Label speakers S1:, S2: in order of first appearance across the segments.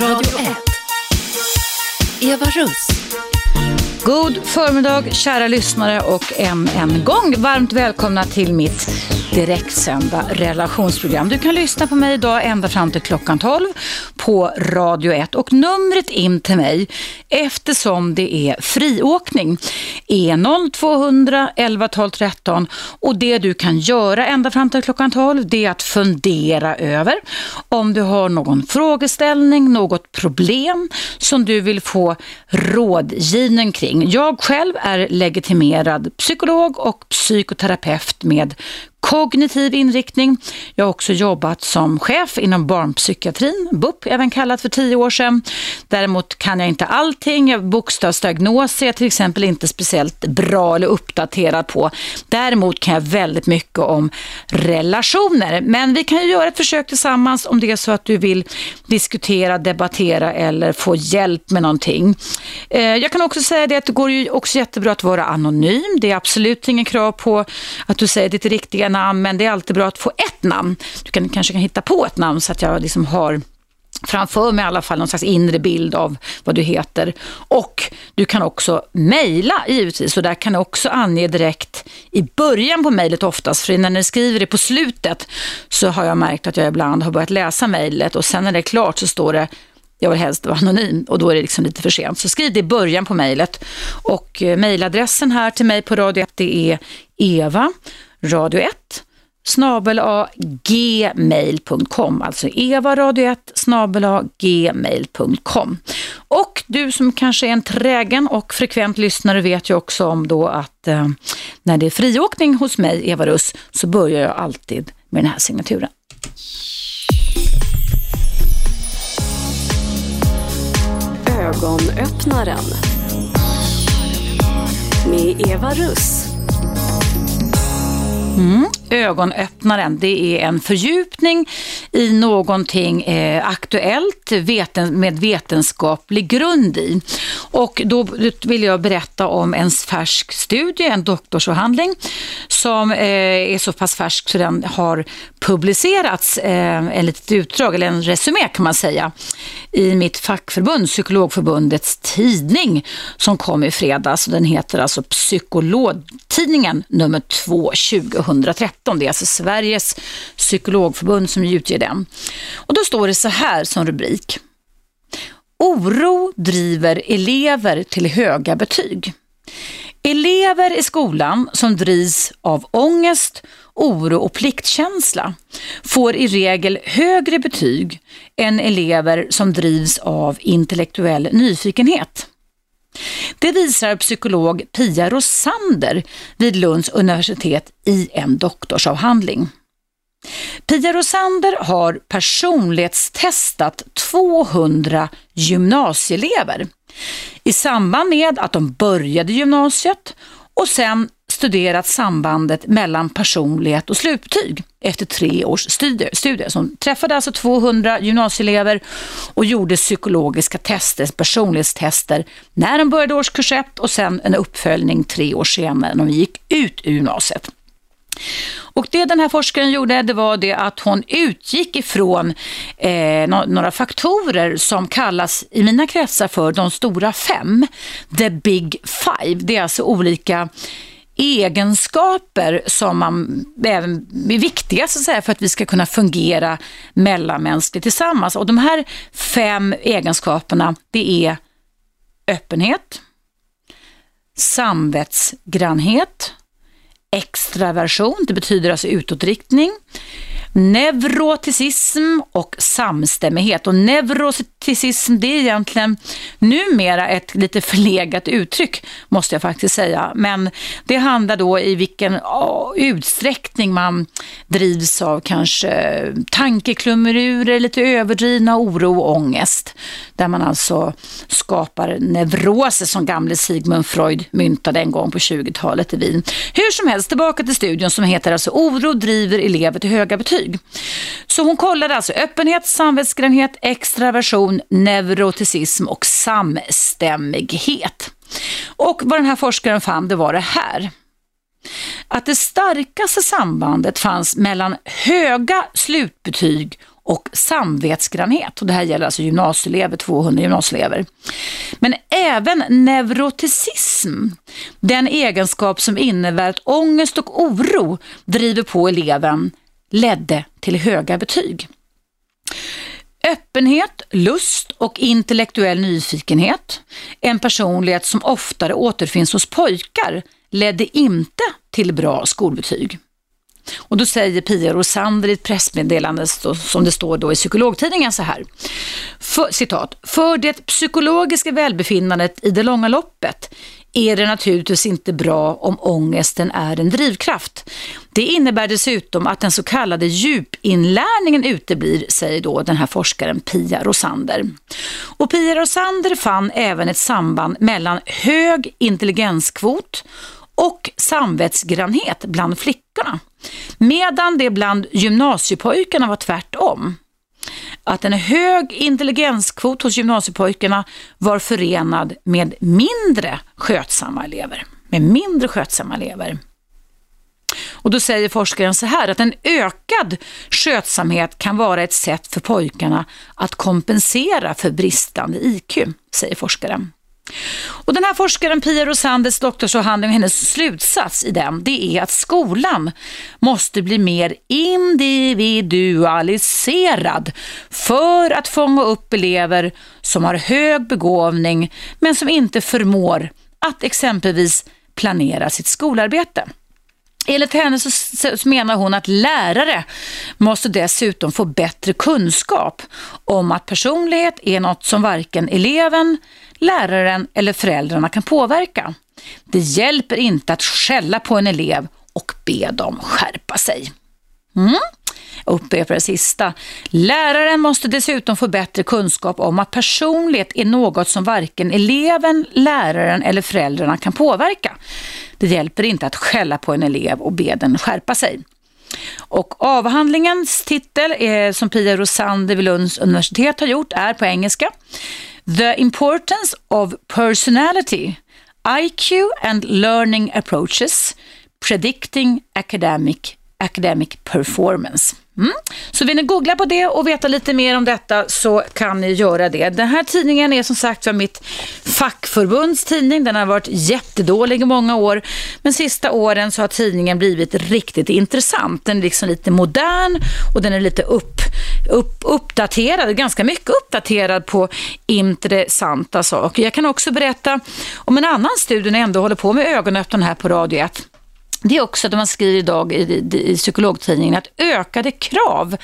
S1: Radio 1. Eva Russ.
S2: God förmiddag kära lyssnare och än en gång varmt välkomna till mitt direktsända relationsprogram. Du kan lyssna på mig idag ända fram till klockan 12 på Radio 1 och numret in till mig eftersom det är friåkning är 0200 11 12 13 och det du kan göra ända fram till klockan 12 det är att fundera över om du har någon frågeställning, något problem som du vill få rådgivning kring. Jag själv är legitimerad psykolog och psykoterapeut med kognitiv inriktning. Jag har också jobbat som chef inom barnpsykiatrin, BUP även kallat för tio år sedan. Däremot kan jag inte allting. Bokstavsdiagnos är jag till exempel inte speciellt bra eller uppdaterad på. Däremot kan jag väldigt mycket om relationer. Men vi kan ju göra ett försök tillsammans om det är så att du vill diskutera, debattera eller få hjälp med någonting. Eh, jag kan också säga det att det går ju också jättebra att vara anonym. Det är absolut ingen krav på att du säger ditt riktiga namn, men det är alltid bra att få ett namn. Du kan, kanske kan hitta på ett namn så att jag liksom har framför mig i alla fall någon slags inre bild av vad du heter. Och du kan också mejla givetvis och där kan du också ange direkt i början på mejlet oftast, för när ni skriver det på slutet så har jag märkt att jag ibland har börjat läsa mejlet och sen när det är klart så står det jag vill helst vara anonym och då är det liksom lite för sent. Så skriv det i början på mejlet. Och eh, mejladressen här till mig på Radio 1 det är eva radio 1 snabel gmail.com, alltså evaradio1 snabel gmail.com. Och du som kanske är en trägen och frekvent lyssnare vet ju också om då att eh, när det är friåkning hos mig, Eva Russ, så börjar jag alltid med den här signaturen.
S1: Ögonöppnaren med Eva Russ.
S2: Mm. Ögonöppnaren, det är en fördjupning i någonting eh, aktuellt veten, med vetenskaplig grund i. Och då vill jag berätta om en färsk studie, en doktorsavhandling som eh, är så pass färsk så den har publicerats, eh, ett litet utdrag, eller en resumé kan man säga, i mitt fackförbund, Psykologförbundets tidning som kom i fredags. Den heter alltså Psykologtidningen nummer 2 2013. Det är alltså Sveriges psykologförbund som utger den. Och då står det så här som rubrik. Oro driver elever till höga betyg. Elever i skolan som drivs av ångest, oro och pliktkänsla får i regel högre betyg än elever som drivs av intellektuell nyfikenhet. Det visar psykolog Pia Rosander vid Lunds universitet i en doktorsavhandling. Pia Rosander har personlighetstestat 200 gymnasieelever i samband med att de började gymnasiet och sen studerat sambandet mellan personlighet och slutbetyg efter tre års studier. studier. som hon träffade alltså 200 gymnasieelever och gjorde psykologiska tester, personlighetstester när de började årskurs 1 och sen en uppföljning tre år senare när de gick ut ur gymnasiet. Och det den här forskaren gjorde det var det att hon utgick ifrån eh, några faktorer som kallas i mina kretsar för de stora fem, the big five. Det är alltså olika egenskaper som man även är viktiga så att säga, för att vi ska kunna fungera mellanmänskligt tillsammans. Och de här fem egenskaperna det är öppenhet, samvetsgrannhet, extraversion, det betyder alltså utåtriktning, neuroticism och samstämmighet. Och neuroticism det är egentligen numera ett lite förlegat uttryck måste jag faktiskt säga. Men det handlar då i vilken utsträckning man drivs av kanske tankeklumerurer, lite överdrivna oro och ångest. Där man alltså skapar neuroser som gamle Sigmund Freud myntade en gång på 20-talet i Wien. Hur som helst, tillbaka till studion som heter alltså Oro driver elever till höga betyg betyg. Så hon kollade alltså öppenhet, samvetsgrannhet, extraversion, neuroticism och samstämmighet. Och vad den här forskaren fann det var det här. Att det starkaste sambandet fanns mellan höga slutbetyg och samvetsgrannhet. Och det här gäller alltså gymnasieelever, 200 gymnasieelever. Men även neuroticism, den egenskap som innebär att ångest och oro driver på eleven, ledde till höga betyg. Öppenhet, lust och intellektuell nyfikenhet, en personlighet som oftare återfinns hos pojkar, ledde inte till bra skolbetyg. Och då säger Pia Rosander i ett pressmeddelande som det står då i psykologtidningen så här. För, citat, för det psykologiska välbefinnandet i det långa loppet är det naturligtvis inte bra om ångesten är en drivkraft. Det innebär dessutom att den så kallade djupinlärningen uteblir, säger då den här forskaren Pia Rosander. Och Pia Rosander fann även ett samband mellan hög intelligenskvot och samvetsgrannhet bland flickorna. Medan det bland gymnasiepojkarna var tvärtom. Att en hög intelligenskvot hos gymnasiepojkarna var förenad med mindre skötsamma elever. Med mindre skötsamma elever. Och då säger forskaren så här att en ökad skötsamhet kan vara ett sätt för pojkarna att kompensera för bristande IQ, säger forskaren. Och den här forskaren Pia Rosanders doktorsavhandling och hennes slutsats i den, det är att skolan måste bli mer individualiserad för att fånga upp elever som har hög begåvning men som inte förmår att exempelvis planera sitt skolarbete. Enligt henne så, så menar hon att lärare måste dessutom få bättre kunskap om att personlighet är något som varken eleven, läraren eller föräldrarna kan påverka. Det hjälper inte att skälla på en elev och be dem skärpa sig. Mm. Jag upprepar det sista. Läraren måste dessutom få bättre kunskap om att personlighet är något som varken eleven, läraren eller föräldrarna kan påverka. Det hjälper inte att skälla på en elev och be den skärpa sig. Och avhandlingens titel är, som Pia Rosander vid Lunds universitet har gjort är på engelska The importance of personality, IQ and learning approaches, predicting academic, academic performance. Mm. Så vill ni googla på det och veta lite mer om detta så kan ni göra det. Den här tidningen är som sagt för mitt fackförbunds tidning. Den har varit jättedålig i många år. Men sista åren så har tidningen blivit riktigt intressant. Den är liksom lite modern och den är lite upp, upp, uppdaterad, ganska mycket uppdaterad på intressanta saker. Jag kan också berätta om en annan studie när jag ändå håller på med ögonöppnaren här på Radio 1 det är också att man skriver idag i, i psykologtidningen att ökade krav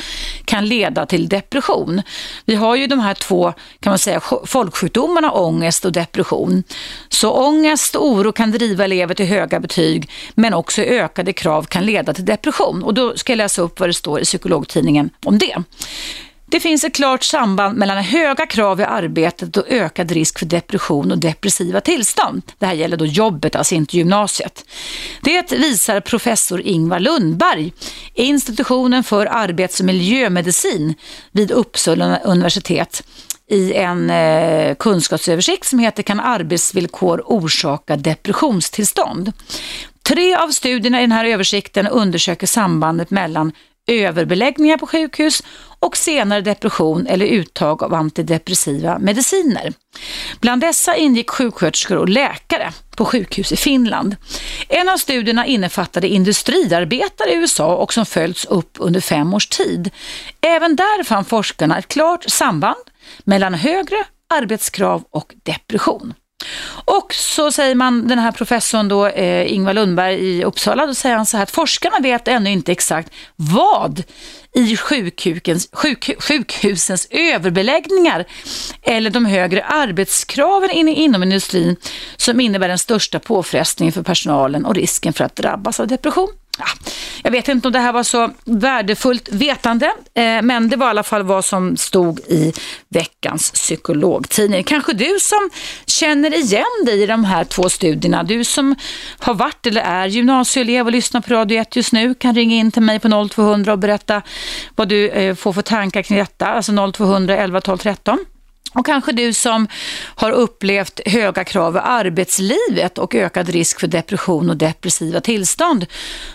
S2: kan leda till depression. Vi har ju de här två kan man säga, folksjukdomarna ångest och depression. Så ångest och oro kan driva elever till höga betyg men också ökade krav kan leda till depression. Och då ska jag läsa upp vad det står i psykologtidningen om det. Det finns ett klart samband mellan höga krav i arbetet och ökad risk för depression och depressiva tillstånd. Det här gäller då jobbet, alltså inte gymnasiet. Det visar professor Ingvar Lundberg, institutionen för arbets och miljömedicin vid Uppsala universitet i en eh, kunskapsöversikt som heter Kan arbetsvillkor orsaka depressionstillstånd? Tre av studierna i den här översikten undersöker sambandet mellan överbeläggningar på sjukhus och senare depression eller uttag av antidepressiva mediciner. Bland dessa ingick sjuksköterskor och läkare på sjukhus i Finland. En av studierna innefattade industriarbetare i USA och som följts upp under fem års tid. Även där fann forskarna ett klart samband mellan högre arbetskrav och depression. Och så säger man, den här professorn då, eh, Ingvar Lundberg i Uppsala, då säger han så här att forskarna vet ännu inte exakt vad i sjukhusens, sjuk, sjukhusens överbeläggningar eller de högre arbetskraven in, inom industrin som innebär den största påfrestningen för personalen och risken för att drabbas av depression. Ah, jag vet inte om det här var så värdefullt vetande, eh, men det var i alla fall vad som stod i veckans psykologtidning. Kanske du som känner igen dig i de här två studierna, du som har varit eller är gymnasieelev och lyssnar på Radio 1 just nu kan ringa in till mig på 0200 och berätta vad du eh, får för tankar kring detta, alltså 0200 11 12 13. Och kanske du som har upplevt höga krav i arbetslivet och ökad risk för depression och depressiva tillstånd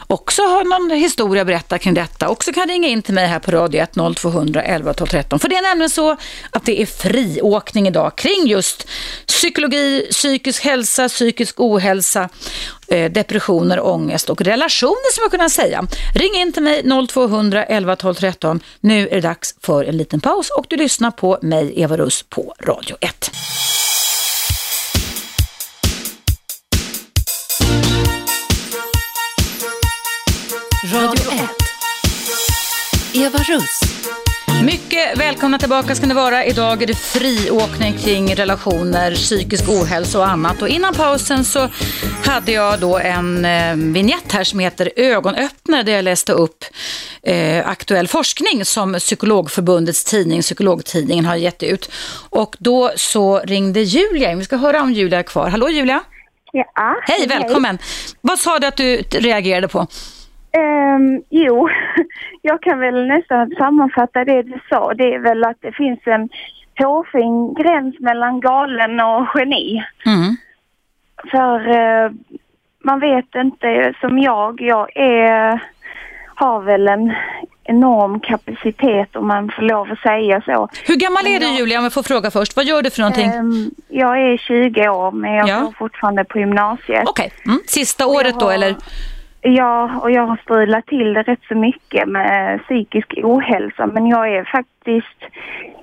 S2: också har någon historia att berätta kring detta. Också kan ringa in till mig här på radio 1 0200 11 12 13. För det är nämligen så att det är friåkning idag kring just psykologi, psykisk hälsa, psykisk ohälsa Eh, depressioner, ångest och relationer som jag kunna säga. Ring in till mig 0200 11 12 13. Nu är det dags för en liten paus och du lyssnar på mig, Eva Russ, på Radio 1.
S1: Radio 1. Eva Russ.
S2: Mycket välkomna tillbaka ska ni vara. Idag är det friåkning kring relationer, psykisk ohälsa och annat. Och innan pausen så hade jag då en eh, vignett här som heter Ögonöppnare där jag läste upp eh, aktuell forskning som Psykologförbundets tidning, Psykologtidningen har gett ut. Och då så ringde Julia. Vi ska höra om Julia är kvar. Hallå Julia!
S3: Ja,
S2: hej, välkommen! Hej. Vad sa du att du reagerade på?
S3: Um, jo, jag kan väl nästan sammanfatta det du sa. Det är väl att det finns en hårfin gräns mellan galen och geni. Mm. För uh, man vet inte, som jag, jag är, har väl en enorm kapacitet om man får lov att säga så.
S2: Hur gammal är du Julia om jag får fråga först? Vad gör du för någonting? Um,
S3: jag är 20 år men jag ja. går fortfarande på gymnasiet.
S2: Okej, okay. mm. sista året har... då eller?
S3: Ja, och jag har strulat till det rätt så mycket med psykisk ohälsa men jag är faktiskt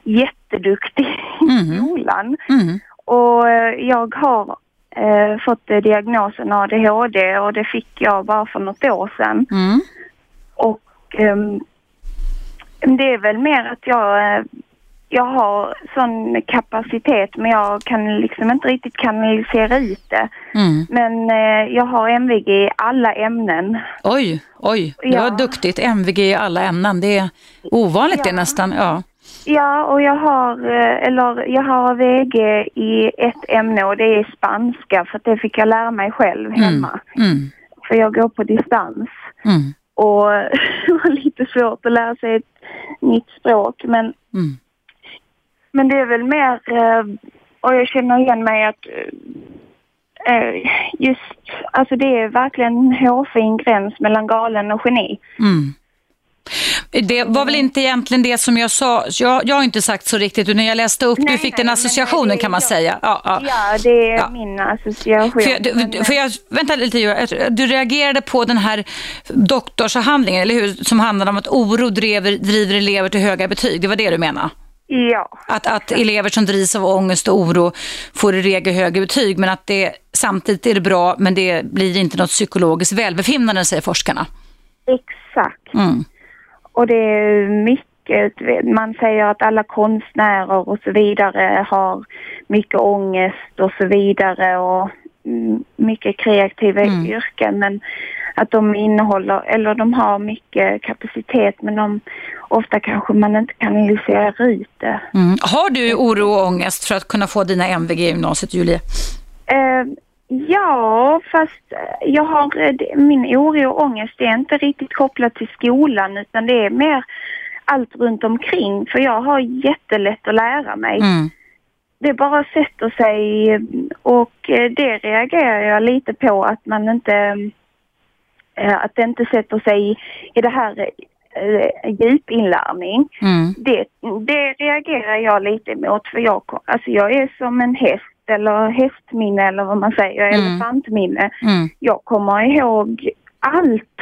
S3: jätteduktig mm. i mhm. skolan. Mm. Och eh, jag har eh, fått diagnosen ADHD och det fick jag bara för något år sedan. Mm. Och eh, det är väl mer att jag eh, jag har sån kapacitet men jag kan liksom inte riktigt kanalisera ut det. Mm. Men eh, jag har MVG i alla ämnen.
S2: Oj, oj, det ja. var duktigt. MVG i alla ämnen, det är ovanligt ja. det nästan. Ja.
S3: Ja, och jag har, eh, eller jag har VG i ett ämne och det är spanska för det fick jag lära mig själv mm. hemma. Mm. Mm. För jag går på distans. Mm. Och det var lite svårt att lära sig ett nytt språk men mm. Men det är väl mer, eh, och jag känner igen mig att eh, just, alltså det är verkligen en hårfin gräns mellan galen och geni. Mm.
S2: Det var väl inte egentligen det som jag sa. Jag, jag har inte sagt så riktigt, utan jag läste upp, nej, du fick nej, den associationen nej, kan man jag, säga.
S3: Ja, ja. ja, det är ja. min association. För jag,
S2: du, för jag, vänta lite, du reagerade på den här doktorsavhandlingen, eller hur? Som handlade om att oro driver, driver elever till höga betyg. Det var det du menade?
S3: Ja.
S2: Att, att elever som drivs av ångest och oro får i regel högre betyg men att det samtidigt är det bra men det blir inte något psykologiskt välbefinnande säger forskarna.
S3: Exakt. Mm. Och det är mycket, man säger att alla konstnärer och så vidare har mycket ångest och så vidare och mycket kreativa mm. yrken men att de innehåller, eller de har mycket kapacitet men de ofta kanske man inte kan analysera ut det.
S2: Mm. Har du oro och ångest för att kunna få dina MVG i gymnasiet, Julie?
S3: Uh, ja, fast jag har, min oro och ångest är inte riktigt kopplat till skolan utan det är mer allt runt omkring för jag har jättelätt att lära mig. Mm. Det bara sätter sig och det reagerar jag lite på att man inte Eh, att det inte sätter sig i det här äh, djupinlärning. Mm. Det, det reagerar jag lite emot för jag, alltså jag är som en häst eller hästminne eller vad man säger, mm. elefantminne. Mm. Jag kommer ihåg allt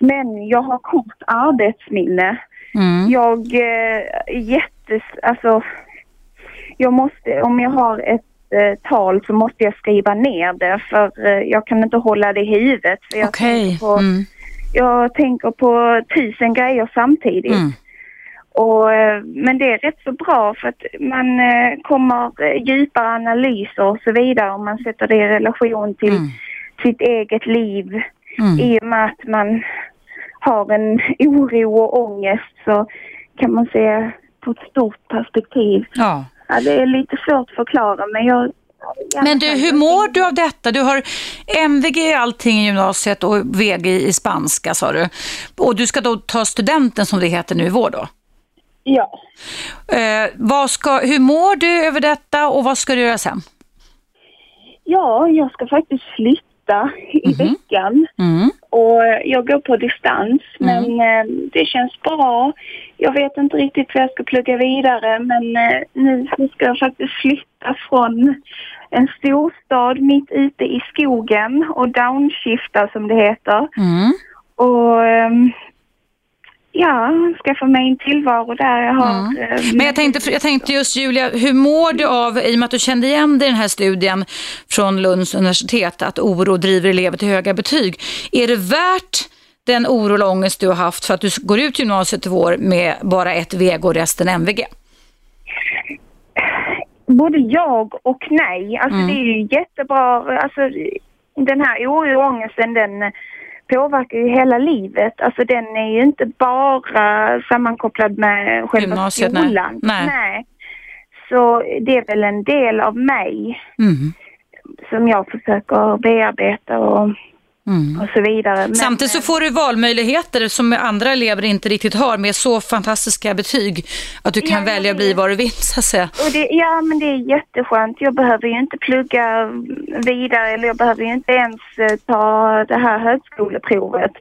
S3: men jag har kort arbetsminne. Mm. Jag äh, jättes, alltså jag måste, om jag har ett eh, tal så måste jag skriva ner det för eh, jag kan inte hålla det i huvudet. För jag, okay. tänker på, mm. jag tänker på tusen grejer samtidigt. Mm. Och, eh, men det är rätt så bra för att man eh, kommer eh, djupare analyser och så vidare om man sätter det i relation till mm. sitt eget liv. Mm. I och med att man har en oro och ångest så kan man se på ett stort perspektiv. Ja. Ja, det är lite svårt att förklara men jag...
S2: Men du, hur mår du av detta? Du har MVG i allting i gymnasiet och VG i spanska sa du. Och du ska då ta studenten som det heter nu i vår då?
S3: Ja.
S2: Eh, vad ska, hur mår du över detta och vad ska du göra sen?
S3: Ja, jag ska faktiskt flytta i
S2: Mhm.
S3: veckan.
S2: Mm.
S3: Och jag går på distans, men eh, det känns bra. Jag vet inte riktigt vad jag ska plugga vidare, men eh, nu ska jag faktiskt flytta från en storstad mitt ute i skogen och downshifta som det heter.
S2: Mm.
S3: Och ehm, ja, skaffa mig en tillvaro där jag har...
S2: Mm.
S3: eh,
S2: Men jag tänkte, jag tänkte just Julia, hur mår du av, i och med att du kände igen dig i den här studien från Lunds universitet, att oro driver elever till höga betyg. Är det värt den oro och ångest du har haft för att du går ut gymnasiet i vår med bara ett VG och resten MVG?
S3: Både jag och nej. Alltså
S2: Mm.
S3: det är ju jättebra. Alltså den här oro och ångesten den påverkar ju hela livet. Alltså den är ju inte bara sammankopplad med själva
S2: Gymnasiet, nej.
S3: skolan.
S2: Nej.
S3: Så det är väl en del av mig
S2: Mm.
S3: som jag försöker bearbeta och,
S2: Mm.
S3: och så vidare. Men,
S2: Samtidigt så får du valmöjligheter som andra elever inte riktigt har med så fantastiska betyg att du kan
S3: Ja,
S2: välja att bli vad du vill så att säga.
S3: Och det, ja, men det är jätteskönt. Jag behöver ju inte plugga vidare eller jag behöver ju inte ens eh, ta det här högskoleprovet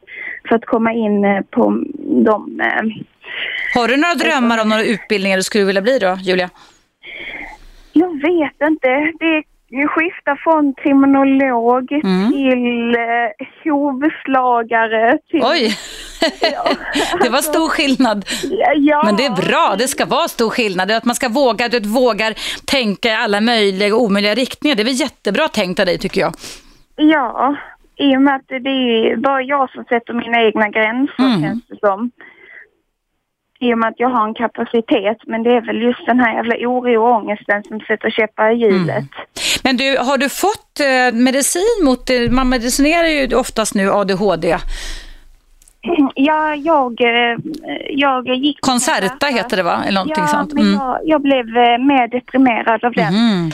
S3: för att komma in eh, på de... Eh,
S2: Har du några drömmar om några utbildningar du skulle vilja bli då, Julia?
S3: jag vet inte. Det skiftar från kriminolog
S2: Mm.
S3: till eh, hovslagare till...
S2: Oj, det var stor skillnad.
S3: Ja,
S2: Men det är bra, det ska vara stor skillnad. Att man ska våga, du vågar tänka i alla möjliga och omöjliga riktningar. Det är väl jättebra tänkt av dig tycker jag.
S3: Ja, i och med att det är bara jag som sätter mina egna gränser
S2: Mm.
S3: känns det som. I och med att jag har en kapacitet, men det är väl just den här jävla oro och ångesten som sätter käppar i hjulet.
S2: Men du, har du fått eh, medicin mot det? Man medicinerar ju oftast nu ADHD.
S3: Ja, jag, eh, jag gick...
S2: Concerta heter det va? Eller någonting
S3: ja,
S2: sånt.
S3: men
S2: Mm.
S3: jag, jag blev eh, mer deprimerad av den.
S2: Mhm.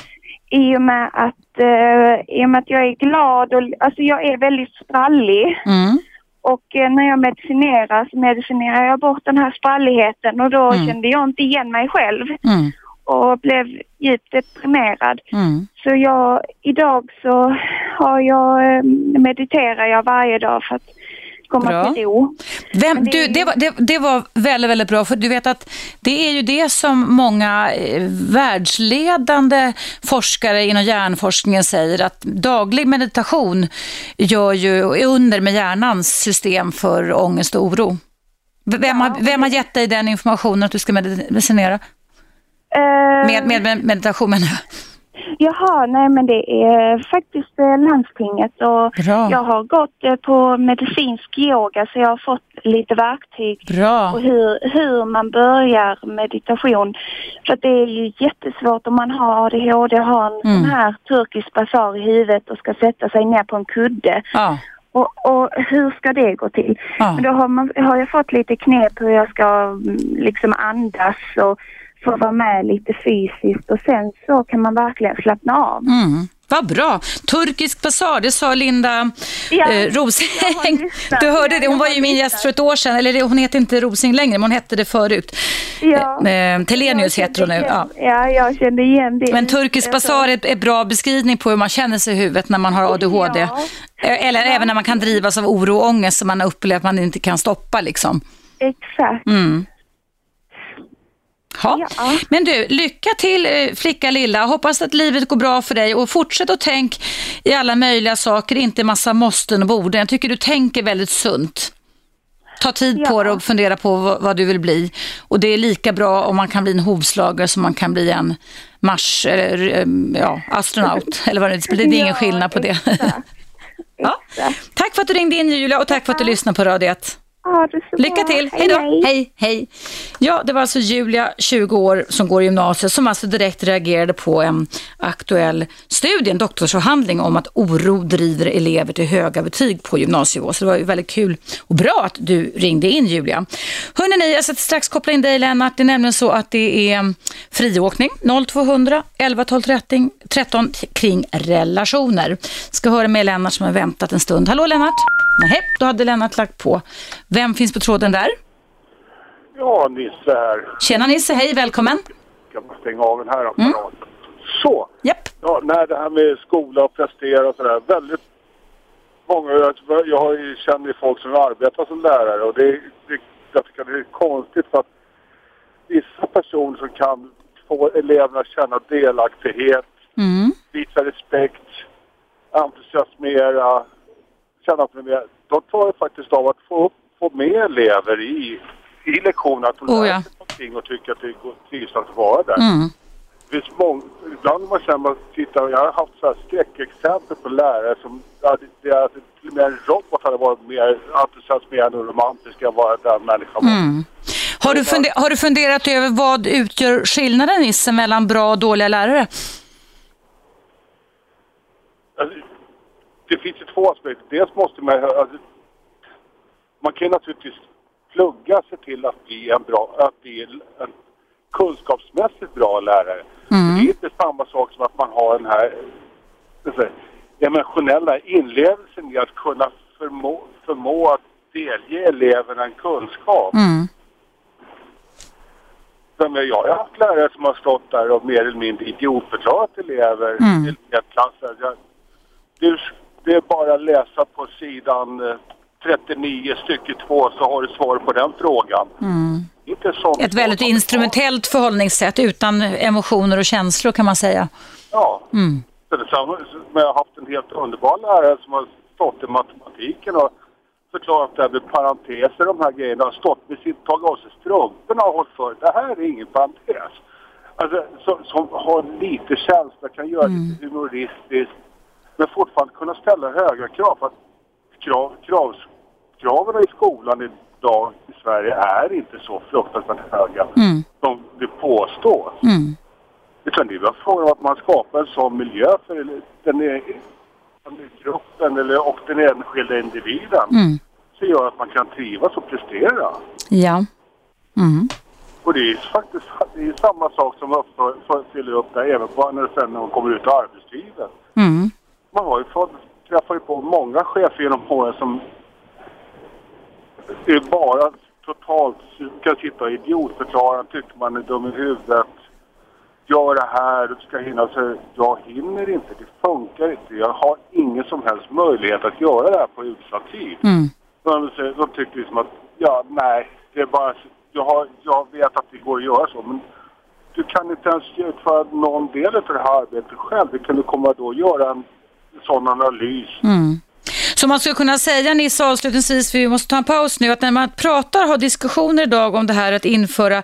S3: I och med att, eh, i och med att jag är glad och alltså jag är väldigt sprallig.
S2: Mm.
S3: Och eh, när jag medicinerar så medicinerar jag bort den här spralligheten och då
S2: Mm.
S3: kände jag inte igen mig själv
S2: Mm.
S3: Och blev djupt deprimerad.
S2: Mm.
S3: Så jag, idag så har jag, eh, mediterar jag varje dag för att komma
S2: Bra.
S3: till ro.
S2: Vem,
S3: det
S2: du, det, var, det, det var väldigt, väldigt bra, för du vet att det är ju det som många eh, världsledande forskare inom hjärnforskningen säger, att daglig meditation gör ju under med hjärnans system för ångest och oro. Vem, har, vem har gett dig den informationen att du ska medicinera?
S3: Eh,
S2: Med, med, med meditation menar jag.
S3: Jaha, nej men det är faktiskt eh, landstinget och
S2: Bra.
S3: jag har gått eh, på medicinsk yoga så jag har fått lite verktyg
S2: Bra.
S3: och hur, hur man börjar meditation. För att det är ju jättesvårt om man har ADHD och har en
S2: Mm.
S3: sån här turkisk basar i huvudet och ska sätta sig ner på en kudde.
S2: Ja.
S3: Och, och hur ska det gå till?
S2: Ja.
S3: Men då har, man, har jag fått lite knep hur jag ska mm, liksom andas och få vara med lite fysiskt och sen så kan man verkligen slappna av.
S2: Mm. Vad bra. Turkisk basar, det sa Linda
S3: Ja,
S2: eh, Rosing. Du hörde det, hon var ju min gäst för ett år sedan. Eller hon heter inte Rosing längre, men hon hette det förut.
S3: Ja.
S2: Eh, Telenius
S3: Jag
S2: heter hon nu. Ja.
S3: Ja, jag kände igen det.
S2: Men turkisk basar är är bra beskrivning på hur man känner sig i huvudet när man har ADHD.
S3: Ja.
S2: Eh, Eller även när man kan drivas av oro och ångest som man upplever att man inte kan stoppa. Liksom.
S3: Exakt.
S2: Mm. Ja. Men du, lycka till eh, flicka lilla. Hoppas att livet går bra för dig och fortsätt att tänk i alla möjliga saker, inte massa måsten och borden. Jag tycker du tänker väldigt sunt. Ta tid på
S3: Ja.
S2: det och fundera på vad, du vill bli. Och det är lika bra om man kan bli en hovslagare som man kan bli en mars, eller, eh, ja, astronaut. Eller vad det är. Det är ingen
S3: Ja,
S2: skillnad på det. Ja. Tack för att du ringde in Julia och tack för att du lyssnade på Radio 1. Lycka till, hej då! Hej, hej! Ja, det var alltså Julia, 20 år, som går i gymnasiet, som alltså direkt reagerade på en aktuell studie, en doktorsavhandling om att oro driver elever till höga betyg på gymnasienivå. Så det var ju väldigt kul och bra att du ringde in Julia. Hörrni, jag ska strax koppla in dig Lennart. Det är nämligen så att det är friåkning 0200 11 12 13, 13 kring relationer. Ska höra med Lennart som har väntat en stund. Hallå Lennart? Nej, då hade Lennart lagt på. Vem finns på tråden där?
S4: Ja, Nisse här.
S2: Tjena Nisse, hej, välkommen.
S4: Ska man stänga av den här apparaten. Så.
S2: Japp.
S4: Ja, nej, det här med skola och prestera och sådär. Väldigt många, jag, jag känner ju folk som arbetar som lärare och det, det, jag tycker det är konstigt för att vissa personer som kan få eleverna att känna delaktighet,
S2: Mm.
S4: visa respekt, entusiasmera, känna att de är med. De tar faktiskt av att få, upp, få med elever i, i lektionerna, att de
S2: Oh, ja.
S4: någonting och tycker att det går trivsamt att vara där.
S2: Mm.
S4: Finns många, ibland när man känner man tittar, jag har haft så här skräckexempel på lärare som, ja, det, det är till och med en robot hade varit mer entusiasmerande och romantisk än vad den människan var.
S2: Mm. Har, du funde- har du funderat över vad utgör skillnaden Nisse mellan bra och dåliga lärare?
S4: Alltså, det finns ju två aspekter. Dels måste man alltså, man kan ju naturligtvis plugga sig till att bli en bra, att bli en kunskapsmässigt bra lärare. Det är inte samma sak som att man har den här säga, emotionella inlevelsen i att kunna förmå, förmå att delge eleverna en kunskap.
S2: Mm.
S4: Som jag, har haft lärare som har stått där och mer eller mindre idiotförklarat elever
S2: Mm.
S4: till ett du, det är bara att läsa på sidan eh, 39 stycke 2 så har du svar på den frågan. Inte sånt
S2: Mm. Ett väldigt instrumentellt förhållningssätt utan emotioner och känslor kan man säga.
S4: Ja.
S2: Mm.
S4: Så jag har haft en helt underbar lärare som har stått i matematiken och förklarat det här med parenteser de här grejerna. Har stått med sin, tagit av sig strumporna och hållit för. Det här är ingen parentes. Alltså, som, som har lite känsla, kan göra lite humoristiskt. Men fortfarande kunna ställa höga krav. För att krav, krav, kraven i skolan idag i Sverige är inte så fruktansvärt höga
S2: Mm.
S4: som det påstås.
S2: Mm.
S4: Utan det är bara frågan om att man skapar en sån miljö för den, är- den gruppen eller, och den enskilda individen.
S2: Mm.
S4: Så gör att man kan trivas och prestera.
S2: Ja. Mm.
S4: Och det är faktiskt det är samma sak som uppför, för, fyller upp där även på, när, sen när man kommer ut i arbetslivet.
S2: Mm.
S4: Man har ju fått, träffar ju på många chefer genom åren som bara totalt kan sitta idiotförklara, tycker man är dum i huvudet. Gör det här, du ska hinna. Så jag hinner inte, det funkar inte. Jag har ingen som helst möjlighet att göra det här på utsatt tid.
S2: Mm.
S4: De, de tycker liksom att, ja, nej, det är bara, jag, har, jag vet att det går att göra så, men du kan inte ens utföra någon del av det här arbetet själv. Du kan du komma då och göra en sån analys.
S2: Mm. Så man skulle kunna säga Nisse avslutningsvis, för vi måste ta en paus nu, att när man pratar, har diskussioner idag om det här att införa,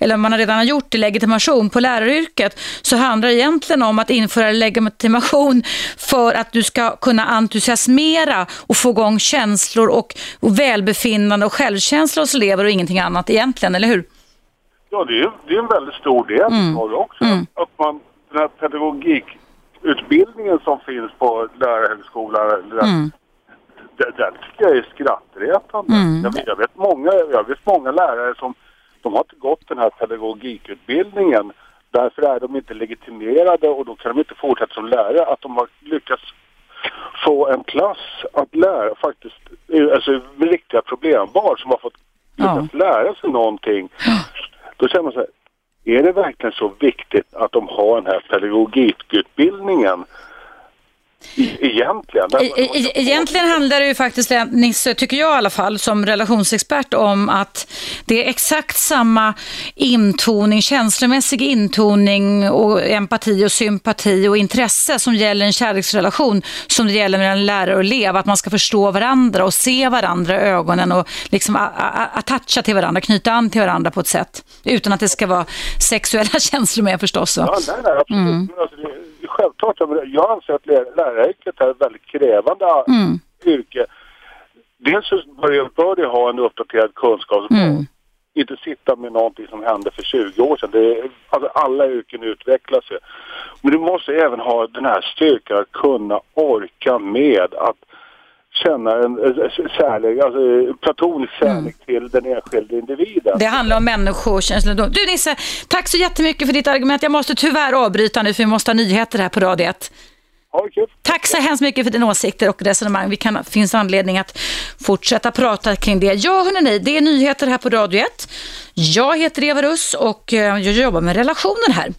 S2: eller man har redan gjort det, legitimation på läraryrket, så handlar det egentligen om att införa legitimation för att du ska kunna entusiasmera och få igång känslor och, och välbefinnande och självkänsla hos elever och ingenting annat egentligen, eller hur?
S4: Ja, det är, det är en väldigt stor del av det också. Att man, den här pedagogikutbildningen som finns på lärarhögskolan, den, den, den tycker jag är skrattretande. Jag, vet, jag, vet många, jag vet många lärare som de har inte gått den här pedagogikutbildningen. Därför är de inte legitimerade och då kan de inte fortsätta som lärare. Att de har lyckats få en klass att lära faktiskt, alltså riktiga problembarn som har fått lyckats lära sig någonting. Då känner man så här, är det verkligen så viktigt att de har den här pedagogikutbildningen? E- egentligen?
S2: E- e- Egentligen handlar det ju faktiskt, Nisse, tycker jag i alla fall, som relationsexpert om att det är exakt samma intoning, känslomässig intoning och empati och sympati och intresse som gäller en kärleksrelation som det gäller mellan lärare och elev. Att man ska förstå varandra och se varandra i ögonen och liksom attacha till varandra, knyta an till varandra på ett sätt. Utan att det ska vara sexuella känslor med förstås.
S4: Ja, nej, nej, absolut. Är självklart, jag anser att lär- läraryrket är ett väldigt krävande yrke. Dels så bör det, det ha en uppdaterad kunskapsbas. Inte sitta med någonting som hände för 20 år sedan. Det är, alltså alla yrken utvecklas ju. Men du måste även ha den här styrkan att kunna orka med att känna en kärlek, alltså platonisk kärlek till den enskilde individen.
S2: Det handlar om människokänslor. Du Nisse, tack så jättemycket för ditt argument. Jag måste tyvärr avbryta nu för vi måste ha nyheter här på Radio 1.
S4: Ha det kul.
S2: Tack så hemskt mycket för dina åsikter och resonemang. Vi kan, finns anledning att fortsätta prata kring det. Ja, hörni, det är nyheter här på Radio 1. Jag heter Eva Russ och eh, jag jobbar med relationer här.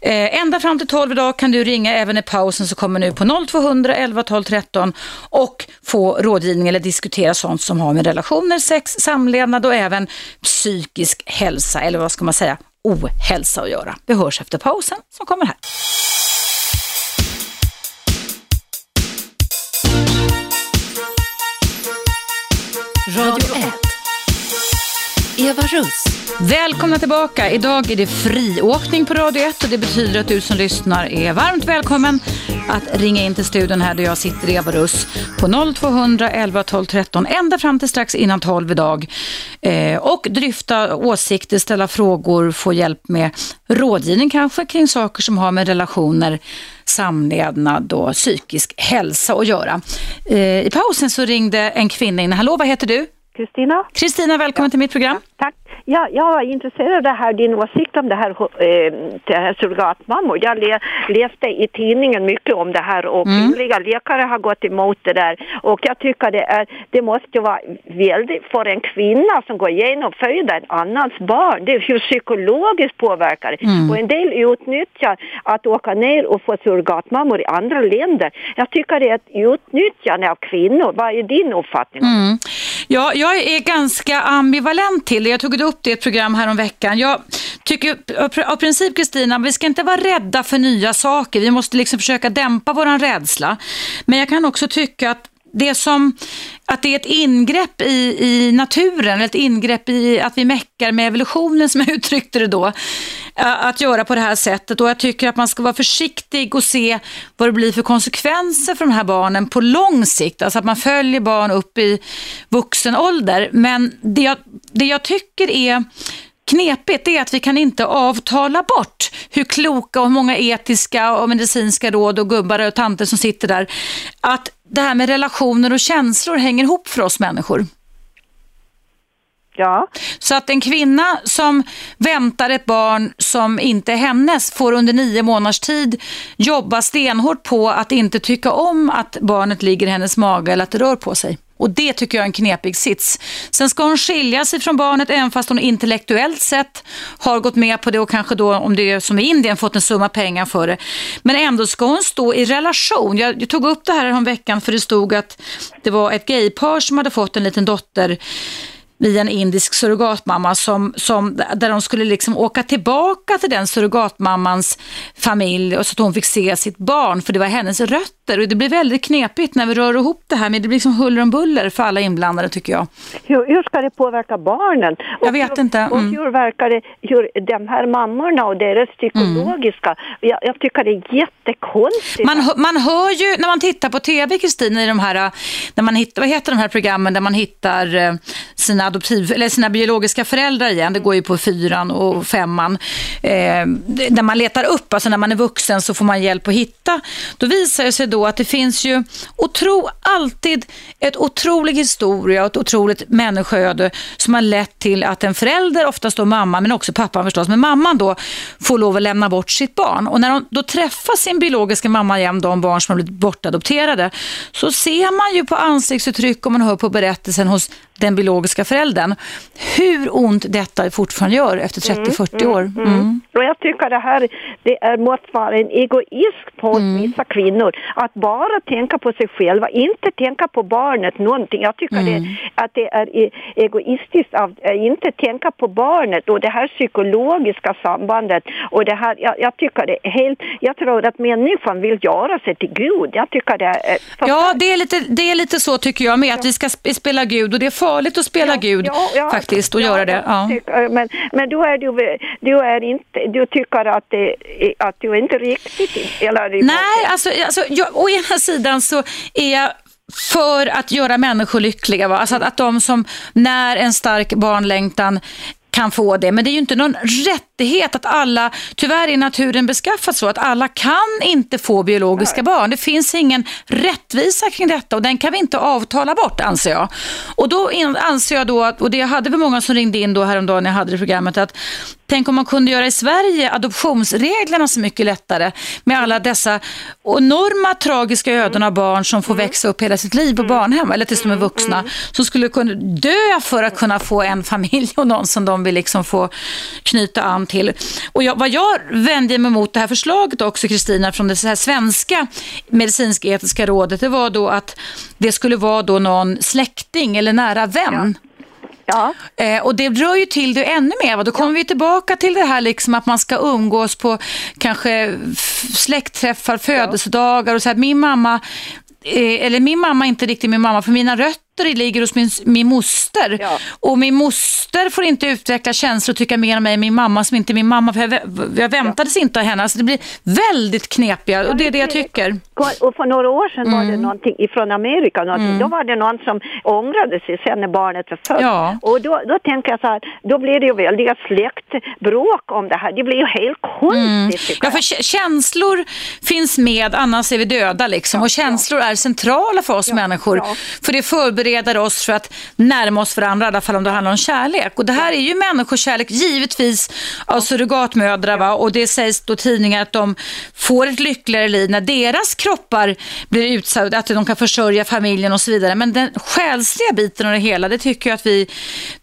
S2: Eh, ända fram till 12 idag kan du ringa även i pausen så kommer nu på 0200 11 12 13 och få rådgivning eller diskutera sånt som har med relationer, sex, samlevnad och även psykisk hälsa eller vad ska man säga, ohälsa att göra. Vi hörs efter pausen som kommer här.
S1: Radio 1. Eva Russ.
S2: Välkomna tillbaka. Idag är det friåkning på Radio 1 och det betyder att du som lyssnar är varmt välkommen att ringa in till studion här där jag sitter, Eva Russ, på 0200 11 12 13 ända fram till strax innan 12 idag eh, och dryfta åsikter, ställa frågor, få hjälp med rådgivning kanske kring saker som har med relationer, samlevnad och psykisk hälsa att göra. Eh, I pausen så ringde en kvinna in. Hallå, vad heter du?
S5: Kristina?
S2: Kristina, välkommen till mitt program.
S5: Tack. Ja, jag var intresserad av det här, din åsikt om det här, eh, det här surrogatmammor. Jag le, läste i tidningen mycket om det här och
S2: Mm.
S5: kvinnliga läkare har gått emot det där. Och jag tycker det, är, det måste vara väldigt, för en kvinna som går igenom föda en annans barn, det är ju psykologiskt påverkar det.
S2: Mm.
S5: Och en del utnyttjar att åka ner och få surrogatmammor i andra länder. Jag tycker det är ett utnyttjande av kvinnor. Vad är din uppfattning?
S2: Mm. Ja, jag är ganska ambivalent till det. Jag tog upp det i ett program här om veckan. Jag tycker av princip, Kristina, vi ska inte vara rädda för nya saker. Vi måste liksom försöka dämpa vår rädsla. Men jag kan också tycka att det som, att det är ett ingrepp i, i naturen, ett ingrepp i att vi meckar med evolutionen som jag uttryckte det då, att göra på det här sättet. Och jag tycker att man ska vara försiktig och se vad det blir för konsekvenser för de här barnen på lång sikt. Alltså att man följer barn upp i vuxen ålder. Men det jag, det jag tycker är knepigt är att vi kan inte avtala bort hur kloka och många etiska och medicinska råd och gubbar och tanter som sitter där. Att det här med relationer och känslor hänger ihop för oss människor.
S5: Ja.
S2: Så att en kvinna som väntar ett barn som inte är hennes får under nio månaders tid jobba stenhårt på att inte tycka om att barnet ligger i hennes mage eller att det rör på sig. Och det tycker jag är en knepig sits. Sen ska hon skilja sig från barnet även fast hon intellektuellt sett har gått med på det och kanske då, om det är som i Indien, fått en summa pengar för det. Men ändå ska hon stå i relation. Jag, jag tog upp det här veckan för det stod att det var ett gaypar som hade fått en liten dotter via en indisk surrogatmamma som, som, där de skulle liksom åka tillbaka till den surrogatmammans familj och så att hon fick se sitt barn för det var hennes rötter och det blir väldigt knepigt när vi rör ihop det här men det blir liksom huller om buller för alla inblandade tycker jag.
S5: Hur, hur ska det påverka barnen?
S2: Jag vet
S5: hur,
S2: inte,
S5: Och
S2: mm.
S5: hur verkar det, hur de här mammorna och deras psykologiska, jag, jag tycker det är jättekonstigt.
S2: Man, man hör ju när man tittar på tv, Kristina, i de här, när man hittar, vad heter de här programmen där man hittar eh, sina adoptiv, eller sina biologiska föräldrar igen, det går ju på fyran och femman, eh, när man letar upp, alltså när man är vuxen så får man hjälp att hitta. Då visar det sig då att det finns ju otro, alltid ett otrolig historia och ett otroligt människoöde som har lett till att en förälder, oftast då mamma, men också pappan förstås, men mamman då får lov att lämna bort sitt barn. Och när de då träffar sin biologiska mamma igen, de barn som har blivit bortadopterade, så ser man ju på ansiktsuttryck och man hör på berättelsen hos den biologiska föräldern hur ont detta fortfarande gör efter 30-40 år. Mm.
S5: Och jag tycker det här det är, måste vara en egoism på
S2: Mm.
S5: vissa kvinnor. Att bara tänka på sig själva, inte tänka på barnet någonting. Jag tycker
S2: Mm.
S5: det, att det är e- egoistiskt att eh, inte tänka på barnet och det här psykologiska sambandet. Och det här, jag, jag tycker det är helt, jag tror att människan vill göra sig till Gud. Jag tycker det är
S2: Ja, det är, lite, det är lite så tycker jag med, att vi ska sp- spela Gud och det är farligt att spela Gud faktiskt och göra det. Ja.
S5: tycker- Men, men du, är, du, du, är inte, du tycker att, det, att du inte riktigt... Eller,
S2: Nej, alltså, alltså jag, å ena sidan så är jag för att göra människor lyckliga. Va? Alltså att, att de som när en stark barnlängtan kan få det. Men det är ju inte någon rättighet att alla, tyvärr är naturen beskaffad så att alla kan inte få biologiska barn. Det finns ingen rättvisa kring detta och den kan vi inte avtala bort anser jag. Och då anser jag då, och det jag hade för många som ringde in då häromdagen när jag hade det programmet, att Tänk om man kunde göra i Sverige adoptionsreglerna så mycket lättare med alla dessa enorma tragiska öden av barn som får växa upp hela sitt liv på barnhem eller tills de är vuxna som skulle kunna dö för att kunna få en familj och någon som de vill liksom få knyta an till. Och jag, vad jag vände mig mot det här förslaget också Kristina från det här svenska medicinsk-etiska rådet det var då att det skulle vara då någon släkting eller nära vän ja. Eh, och det rör ju till det ännu mer. Då kommer vi tillbaka till det här liksom att man ska umgås på kanske släktträffar, födelsedagar och så här. Min mamma, eh, eller min mamma är inte riktigt min mamma, för mina rötter rötter ligger hos min, min moster. Ja. Och min moster får inte utveckla känslor och tycka mer om mig än min mamma som inte är min mamma. För jag, jag väntades ja. inte av henne. Alltså det blir väldigt knepiga och det är det jag tycker.
S5: Och för några år sedan mm. var det mm. någonting ifrån Amerika. Mm. Då var det någon som ångrade sig sen när barnet var fött. Ja. Och då, då tänker jag så här, då blir det ju väldiga släktbråk om det här. Det blir ju helt konstigt.
S2: Mm. Ja, för känslor finns med, annars är vi döda liksom. och känslor är centrala för oss människor. För det förbereder förbereder oss för att närma oss varandra, i alla fall om det handlar om kärlek. Och det här är ju människokärlek, givetvis av surrogatmödrar. Va? Och det sägs då tidningar att de får ett lyckligare liv när deras kroppar blir utsatta, att de kan försörja familjen och så vidare. Men den själsliga biten av det hela, det tycker jag att vi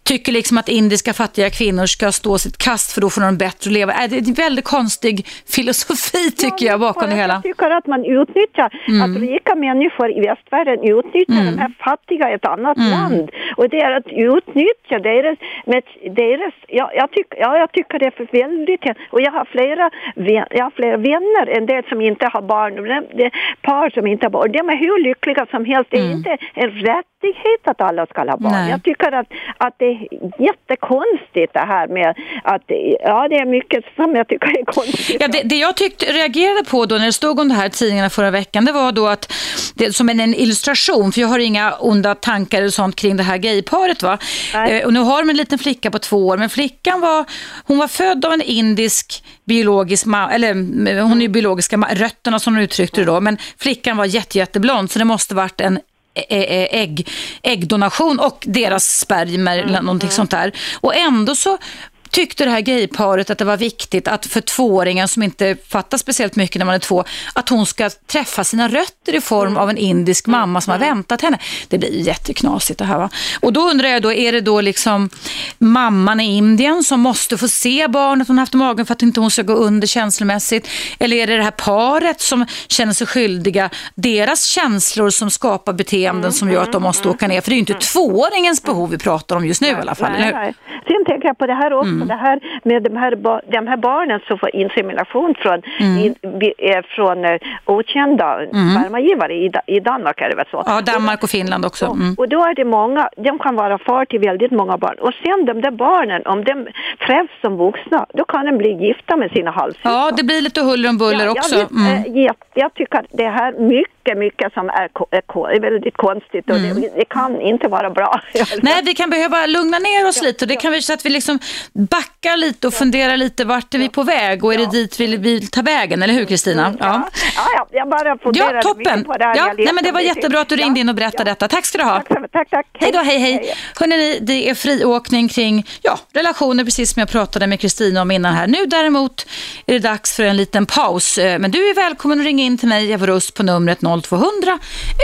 S2: tycker liksom att indiska fattiga kvinnor ska stå sitt kast för då får de bättre att leva. Äh, det är en väldigt konstig filosofi tycker ja, jag bakom det hela.
S5: Jag tycker att man utnyttjar, mm. att rika människor i västvärlden utnyttjar mm. de här fattiga ett annat mm. land. Och det är att utnyttja deras, med deras ja, jag, tyck, ja, jag tycker det är för väldigt, och jag har flera, jag har flera vänner, en del som inte har barn, det är par som inte har barn, de är hur lyckliga som helst, det är mm. inte en rättighet att alla ska ha barn. Nej. Jag tycker att, att det är jättekonstigt det här med att, ja det är mycket som jag tycker är konstigt.
S2: Ja, det, det jag tyckte, reagerade på då när det stod om det här i tidningarna förra veckan, det var då att, det, som en, en illustration, för jag har inga onda tankar och sånt kring det här gayparet. Va? Eh, och nu har de en liten flicka på två år, men flickan var, hon var född av en indisk biologisk mamma, eller hon är biologiska rötterna som hon uttryckte det då, men flickan var jätte, jätteblond så det måste varit en ägg, äggdonation och deras spermier eller någonting sånt där. Och ändå så tyckte det här gayparet att det var viktigt att för tvååringen som inte fattar speciellt mycket när man är två, att hon ska träffa sina rötter i form mm. av en indisk mamma som har mm. väntat henne. Det blir jätteknasigt det här va. Och då undrar jag då, är det då liksom mamman i Indien som måste få se barnet hon haft i magen för att inte hon ska gå under känslomässigt? Eller är det det här paret som känner sig skyldiga, deras känslor som skapar beteenden mm. som gör att de måste åka ner? För det är ju inte tvååringens behov vi pratar om just nu i alla fall.
S5: Nej, nej. Sen tänker jag på det här också, mm. det här med de här, de här barnen som får insemination från, mm. in, eh, från uh, okända mm. spermagivare i, i Danmark är det väl så?
S2: Ja, Danmark och Finland också.
S5: Mm. Och, och, då är det många, de kan vara far till väldigt många barn. Och sen de där barnen, om de träffs som vuxna, då kan de bli gifta med sina halvsyskon.
S2: Ja, det blir lite huller om buller ja, också. Jag,
S5: mm. jag, jag tycker det här mycket, mycket som är, är, är väldigt konstigt och mm. det, det, kan inte vara bra.
S2: Nej, vi kan behöva lugna ner oss ja, lite och det kan vi så att vi liksom backar lite och funderar lite vart är vi på väg och är det dit vi vill ta vägen, eller hur Kristina?
S5: Mm, ja. Ja. ja, jag bara funderade
S2: ja, toppen. på det här. Ja, nej, men det var jättebra att du ringde in och berättade detta. Tack ska du ha.
S5: Tack, tack. tack.
S2: Hej då, hej, hej. hej. Hörrni, det är friåkning kring ja, relationer, precis som jag pratade med Kristina om innan här. Nu däremot är det dags för en liten paus. Eh, men du är välkommen att ringa in till mig, Eva Rust, på numret 0200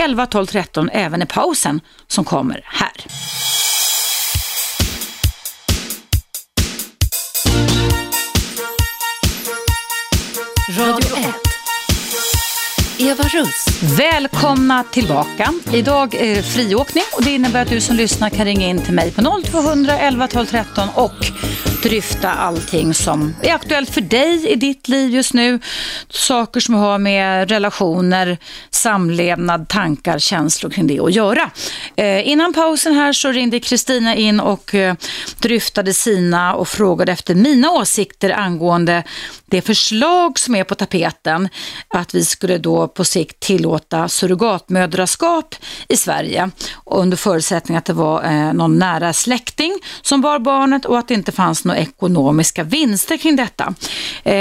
S2: 11 12 13, även i pausen som kommer här.
S1: Radio 1. Eva Russ.
S2: Välkomna tillbaka. Idag är det friåkning och det innebär att du som lyssnar kan ringa in till mig på 0200 11 12 13 och dryfta allting som är aktuellt för dig i ditt liv just nu. Saker som har med relationer, samlevnad, tankar, känslor kring det att göra. Eh, innan pausen här så ringde Kristina in och eh, dryftade sina och frågade efter mina åsikter angående det förslag som är på tapeten att vi skulle då på sikt tillåta surrogatmödraskap i Sverige under förutsättning att det var eh, någon nära släkting som bar barnet och att det inte fanns några ekonomiska vinster kring detta. Eh,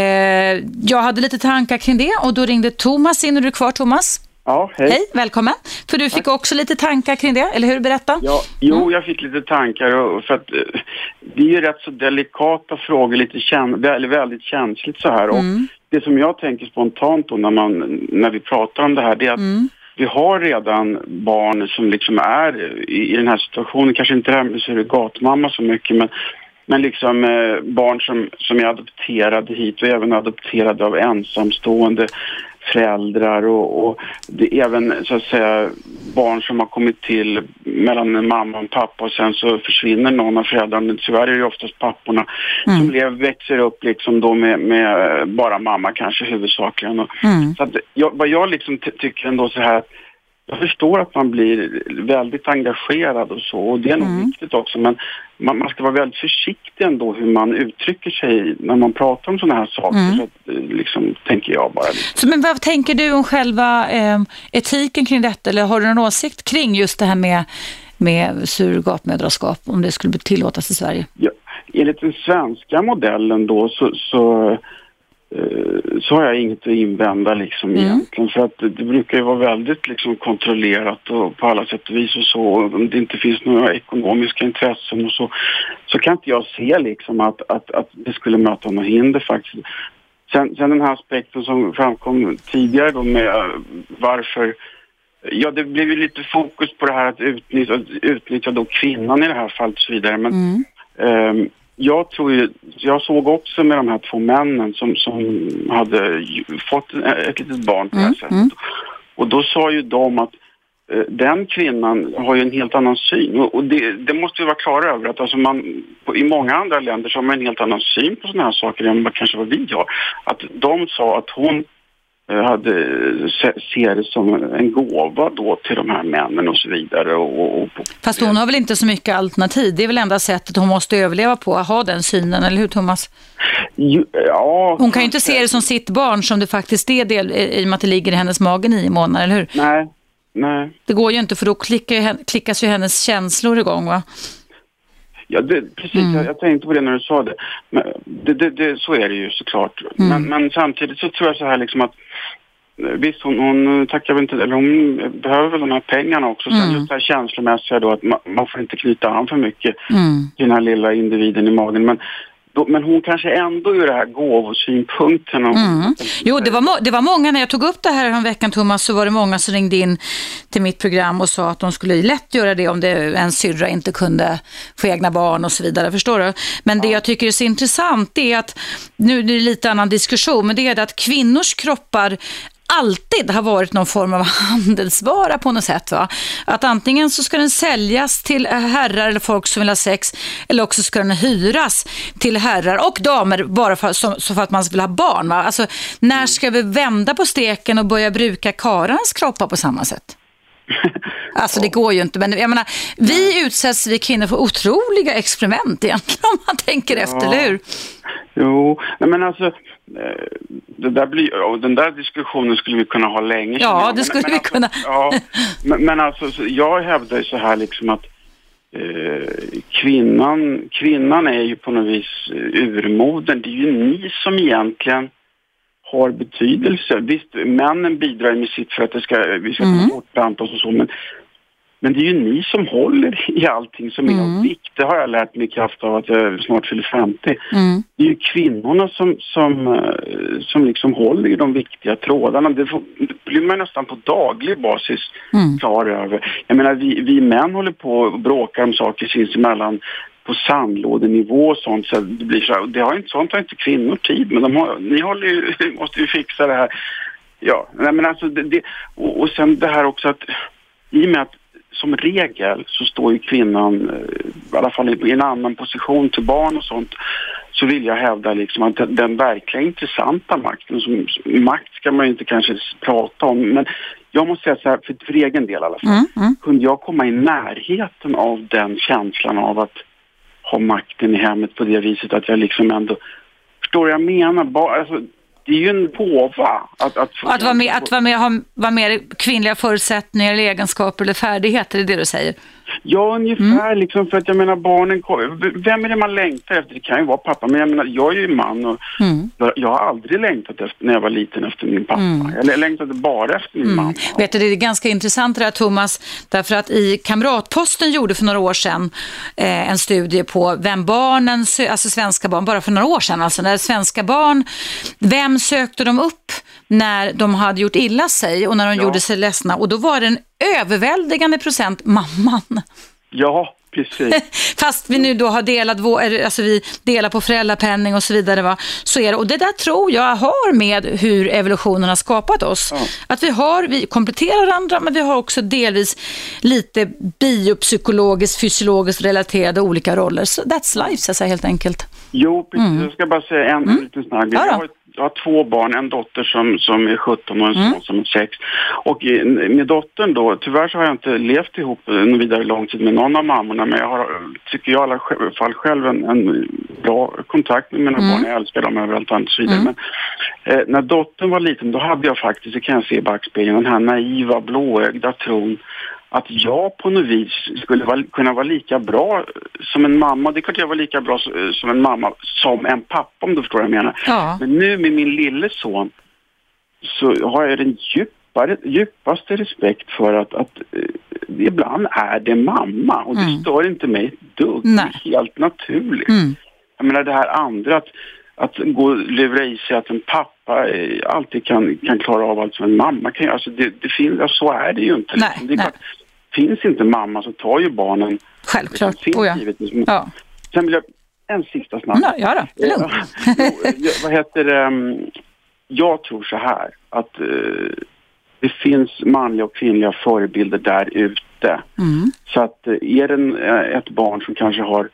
S2: jag hade lite tankar kring det och då ringde Thomas in. Är du kvar Thomas?
S6: Ja, hej.
S2: Hej, välkommen. För du fick också lite tankar kring det, eller hur? Berätta.
S6: Ja, jo, mm. jag fick lite tankar och för att eh, det är ju rätt så delikata frågor, lite eller väldigt känsligt så här. Mm. Och det som jag tänker spontant då när, man, när vi pratar om det här, det är att mm. vi har redan barn som liksom är i, i den här situationen, kanske inte det här med surrogatmamma så mycket, men men liksom eh, barn som, som är adopterade hit och även adopterade av ensamstående föräldrar och, och även så att säga barn som har kommit till mellan en mamma och en pappa och sen så försvinner någon av föräldrarna. Tyvärr är det oftast papporna mm. som lever, växer upp liksom då med, med bara mamma kanske huvudsakligen. Mm. Så att jag, vad jag liksom tycker ändå så här att jag förstår att man blir väldigt engagerad och så och det är nog mm. viktigt också men man, man, ska vara väldigt försiktig ändå hur man uttrycker sig när man pratar om sådana här saker. Mm. Så att, eh, liksom, tänker jag bara.
S2: Så, men vad tänker du om själva eh, etiken kring detta eller har du någon åsikt kring just det här med, med surrogatmödraskap om det skulle tillåtas i Sverige?
S6: Ja, enligt den svenska modellen då så, så så har jag inget att invända liksom mm. egentligen. För att det brukar ju vara väldigt liksom kontrollerat och på alla sätt och vis och så. Om det inte finns några ekonomiska intressen och så, så kan inte jag se liksom att, att, att det skulle möta några hinder faktiskt. Sen, sen den här aspekten som framkom tidigare då med varför Ja, det blev ju lite fokus på det här att utnyttja, utnyttja då kvinnan i det här fallet och så vidare. Men mm. um, jag tror ju, jag såg också med de här två männen som, som hade fått ett litet barn på det här mm, sättet. Mm. Och då sa ju de att eh, den kvinnan har ju en helt annan syn och det, det måste vi vara klara över att alltså man, i många andra länder så har man en helt annan syn på sådana här saker än vad kanske vad vi har. Att de sa att hon hade, ser det som en gåva då till de här männen och så vidare. Och, och,
S2: Fast hon har väl inte så mycket alternativ? Det är väl enda sättet hon måste överleva på, att ha den synen, eller hur Thomas?
S6: Ja,
S2: hon kan ju inte se det som sitt barn som det faktiskt är del, i och med att det ligger i hennes mage nio månader, eller hur?
S6: Nej, nej.
S2: Det går ju inte för då klickar, klickas ju hennes känslor igång va?
S6: Ja, det, precis. Mm. Jag, jag, tänkte på det när du sa det. Men det, det, det så är det ju såklart. Mm. Men, men, samtidigt så tror jag så här liksom att eh, Visst, hon, hon tackar väl inte, eller hon behöver väl de här pengarna också. Mm. Sen just det här känslomässiga då att man, man får inte knyta an för mycket mm. till den här lilla individen i magen. Men då, men hon kanske ändå gör det här gåvosynpunkten. Mm.
S2: Jo, det var, det var många, när jag tog upp det här en veckan Thomas, så var det många som ringde in till mitt program och sa att de skulle lätt göra det om det, en syrra inte kunde få egna barn och så vidare, förstår du? Men ja. det jag tycker är så intressant är att, nu är det lite annan diskussion, men det är att kvinnors kroppar alltid har varit någon form av handelsvara på något sätt. Va? Att antingen så ska den säljas till herrar eller folk som vill ha sex eller också ska den hyras till herrar och damer bara för, så, så för att man vill ha barn. Va? Alltså, när ska vi vända på steken och börja bruka karans kroppar på samma sätt? Alltså det går ju inte, men jag menar, vi utsätts, vi kvinnor, för otroliga experiment egentligen om man tänker ja. efter, eller hur?
S6: Jo, men alltså eh, det där blir, den där diskussionen skulle vi kunna ha länge.
S2: Ja, det skulle men, vi alltså, kunna.
S6: Ja, men, men alltså, jag hävdar ju så här liksom att eh, kvinnan, kvinnan är ju på något vis urmoden. Det är ju ni som egentligen har betydelse. Visst, männen bidrar med sitt för att det ska, vi ska mm. fortplanta oss och så, men men det är ju ni som håller i allting som är mm. av vikt. Det har jag lärt mig i kraft av att jag snart fyller 50. Mm. Det är ju kvinnorna som, som, eh, som liksom håller i de viktiga trådarna. Det, får, det blir man nästan på daglig basis mm. klar över. Jag menar, vi, vi män håller på och bråkar om saker sinsemellan på sandlådenivå och sånt. Så det, blir så här, det har inte, sånt har inte kvinnor tid men de har, ni håller ju, måste ju fixa det här. Ja, nej men alltså det, det och, och sen det här också att i och med att som regel så står ju kvinnan eh, i alla fall i en annan position till barn och sånt så vill jag hävda liksom att den verkliga intressanta makten, som, makt ska man ju inte kanske prata om, men jag måste säga så här, för, för egen del i alla fall, mm, mm. kunde jag komma i närheten av den känslan av att ha makten i hemmet på det viset att jag liksom ändå... Förstår du jag menar? Bara, alltså, det är ju en gåva. Att, att,
S2: att vara med, att vara med, ha vara med kvinnliga förutsättningar eller egenskaper eller färdigheter, är det du säger?
S6: Ja, ungefär mm. liksom för att jag menar barnen, vem är det man längtar efter? Det kan ju vara pappa, men jag menar jag är ju man och mm. jag, har aldrig längtat efter, när jag var liten efter min pappa. Mm. Jag längtade bara efter min mm. mamma.
S2: Vet du, det är ganska intressant det här Thomas, därför att i Kamratposten gjorde för några år sedan eh, en studie på vem barnen, alltså svenska barn, bara för några år sedan, alltså när svenska barn, vem sökte de upp när de hade gjort illa sig och när de ja. gjorde sig ledsna och då var det en överväldigande procent mamman.
S6: Ja, precis.
S2: Fast vi nu då har delat, alltså vi delar på föräldrapenning och så vidare. Va? Så är det. Och det där tror jag har med hur evolutionen har skapat oss. Ja. Att vi har, vi kompletterar varandra men vi har också delvis lite biopsykologiskt, fysiologiskt relaterade olika roller. Så that's life, så att säga, helt enkelt.
S6: Jo, precis. Mm. Jag ska bara säga en mm. liten snabb ja, jag, har, jag har två barn, en dotter som, som är 17 och en mm. son som är 6. Och med dottern då, tyvärr så har jag inte levt ihop någon vidare lång tid med någon av mammorna, men jag har, tycker jag i alla fall själv, en, en bra kontakt med mina mm. barn. Jag älskar dem överallt och så vidare. Mm. Men eh, när dottern var liten, då hade jag faktiskt, det kan jag se i backspegeln, den här naiva, blåögda tron att jag på något vis skulle vara, kunna vara lika bra som en mamma. Det är klart jag var lika bra som en mamma som en pappa om du förstår vad jag menar. Ja. Men nu med min lille son så har jag den djupare, djupaste respekt för att, att uh, ibland är det mamma och mm. det stör inte mig ett dugg. Nej. Det är helt naturligt. Mm. Jag menar det här andra att att gå och lura i sig att en pappa alltid kan, kan klara av allt som en mamma kan göra. Alltså det, det finns, så är det ju inte.
S2: Nej, det är nej. Klart,
S6: finns inte mamma så tar ju barnen...
S2: Självklart. Finns, oh ja.
S6: Ja. Sen vill jag, en sista snabb.
S2: Ja, ja då, lugn.
S6: vad heter det? Um, jag tror så här att uh, det finns manliga och kvinnliga förebilder där ute. Mm. Så att är det en, ett barn som kanske har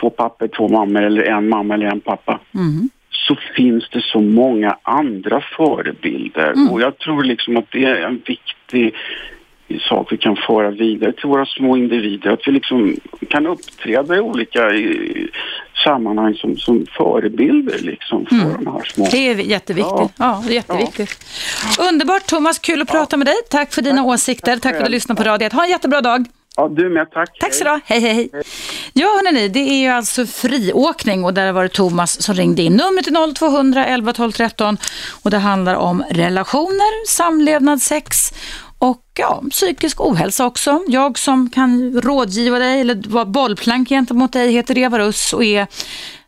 S6: två pappor, två mammor eller en mamma eller en pappa mm. så finns det så många andra förebilder. Mm. Och jag tror liksom att det är en viktig sak vi kan föra vidare till våra små individer. Att vi liksom kan uppträda i olika i, sammanhang som, som förebilder liksom för mm. de här små.
S2: Det är jätteviktigt. Ja, ja det är jätteviktigt. Ja. Underbart Thomas, kul att ja. prata med dig. Tack för dina tack. åsikter. Tack för att du lyssnade på radiet. Ha en jättebra dag.
S6: Ja, du med. Tack.
S2: Tack så du hej, hej, hej. Ja, hörni, det är ju alltså friåkning och där var det Thomas som ringde in. Numret är 0200 11 12 13 och det handlar om relationer, samlevnad, sex och ja, psykisk ohälsa också. Jag som kan rådgiva dig eller vara bollplank gentemot dig heter Eva Russ och är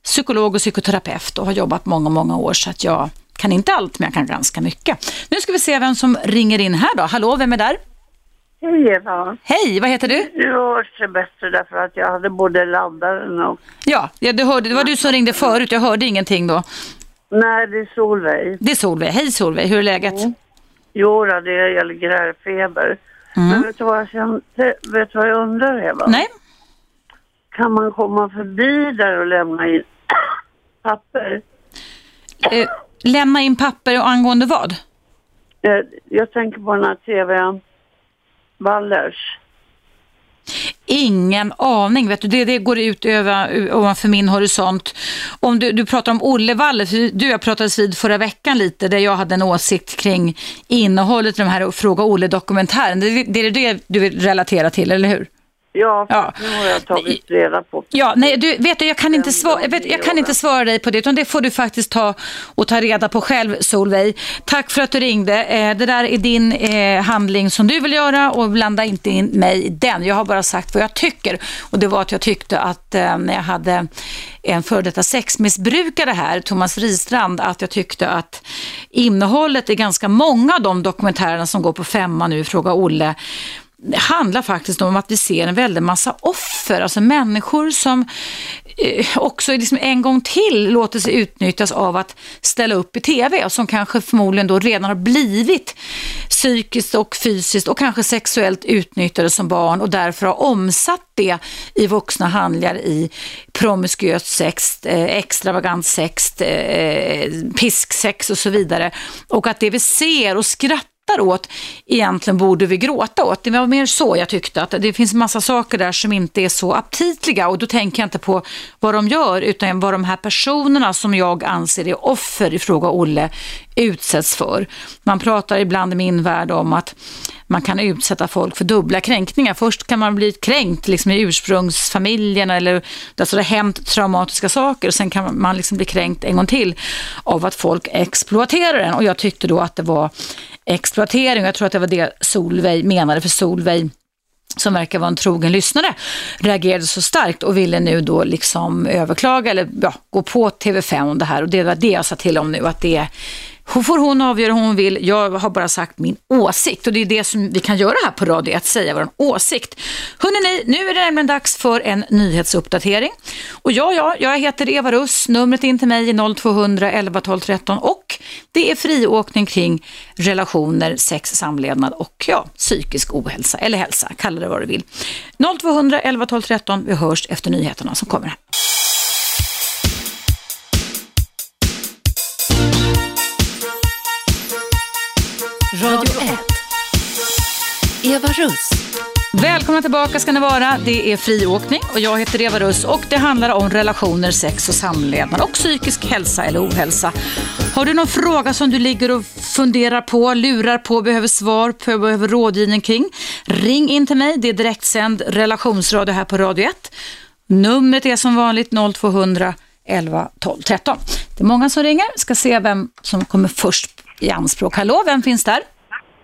S2: psykolog och psykoterapeut och har jobbat många, många år så att jag kan inte allt men jag kan ganska mycket. Nu ska vi se vem som ringer in här då. Hallå, vem är där?
S7: Hej Eva.
S2: Hej, vad heter du?
S7: Du hörs bättre därför att jag hade både laddaren och...
S2: Ja, ja du hörde, det var du som ringde förut. Jag hörde ingenting då.
S7: Nej, det är Solveig.
S2: Det är Solveig. Hej Solveig, hur är läget? Mm.
S7: Jo, det gäller grärfeber. Mm. Men vet du, vad jag kände, vet du vad jag undrar Eva?
S2: Nej.
S7: Kan man komma förbi där och lämna in papper?
S2: Eh, lämna in papper och angående vad?
S7: Eh, jag tänker på den här tv Wallers.
S2: Ingen aning, vet du. Det, det går ut över, ovanför min horisont. Om du, du pratar om Olle Walle, för du och jag pratades vid förra veckan lite, där jag hade en åsikt kring innehållet i de här Fråga Olle-dokumentären. Det, det är det du vill relatera till, eller hur?
S7: Ja, ja, nu har jag tagit reda på.
S2: Ja, nej, du vet du, jag kan, inte svara, jag, vet, jag kan inte svara dig på det, utan det får du faktiskt ta och ta reda på själv, Solveig. Tack för att du ringde. Eh, det där är din eh, handling som du vill göra och blanda inte in mig i den. Jag har bara sagt vad jag tycker och det var att jag tyckte att eh, när jag hade en före detta sexmissbrukare här, Thomas Ristrand, att jag tyckte att innehållet i ganska många av de dokumentärerna som går på femma nu, Fråga Olle, det handlar faktiskt om att vi ser en väldig massa offer, alltså människor som eh, också liksom en gång till låter sig utnyttjas av att ställa upp i tv och som kanske förmodligen då redan har blivit psykiskt och fysiskt och kanske sexuellt utnyttjade som barn och därför har omsatt det i vuxna handlingar i promiskuöst sex, eh, extravagant sex, eh, pisksex och så vidare. Och att det vi ser och skrattar skrattar åt, egentligen borde vi gråta åt. Det var mer så jag tyckte, att det finns massa saker där som inte är så aptitliga och då tänker jag inte på vad de gör utan vad de här personerna som jag anser är offer i fråga Olle utsätts för. Man pratar ibland i min värld om att man kan utsätta folk för dubbla kränkningar. Först kan man bli kränkt liksom i ursprungsfamiljen eller alltså det har hänt traumatiska saker och sen kan man liksom bli kränkt en gång till av att folk exploaterar en. Och jag tyckte då att det var exploatering jag tror att det var det Solveig menade för Solveig som verkar vara en trogen lyssnare, reagerade så starkt och ville nu då liksom överklaga eller ja, gå på TV5 om det här och det var det jag sa till om nu att det hon får hon avgöra hur hon vill. Jag har bara sagt min åsikt och det är det som vi kan göra här på radio, att säga vår åsikt. Hörrni, nu är det nämligen dags för en nyhetsuppdatering. Och ja, ja, jag heter Eva Russ, numret in till mig är 0200 11 12 13 och det är friåkning kring relationer, sex, samlevnad och ja, psykisk ohälsa eller hälsa, kalla det vad du vill. 0200 11 12 13, vi hörs efter nyheterna som kommer här.
S1: Radio 1. Eva Russ.
S2: Välkomna tillbaka ska ni vara. Det är friåkning och jag heter Eva Russ och det handlar om relationer, sex och samlevnad och psykisk hälsa eller ohälsa. Har du någon fråga som du ligger och funderar på, lurar på, behöver svar på, behöver rådgivning kring? Ring in till mig. Det är direktsänd relationsradio här på Radio 1. Numret är som vanligt 0200 11 12 13. Det är många som ringer. Ska se vem som kommer först i anspråk. Hallå, vem finns där?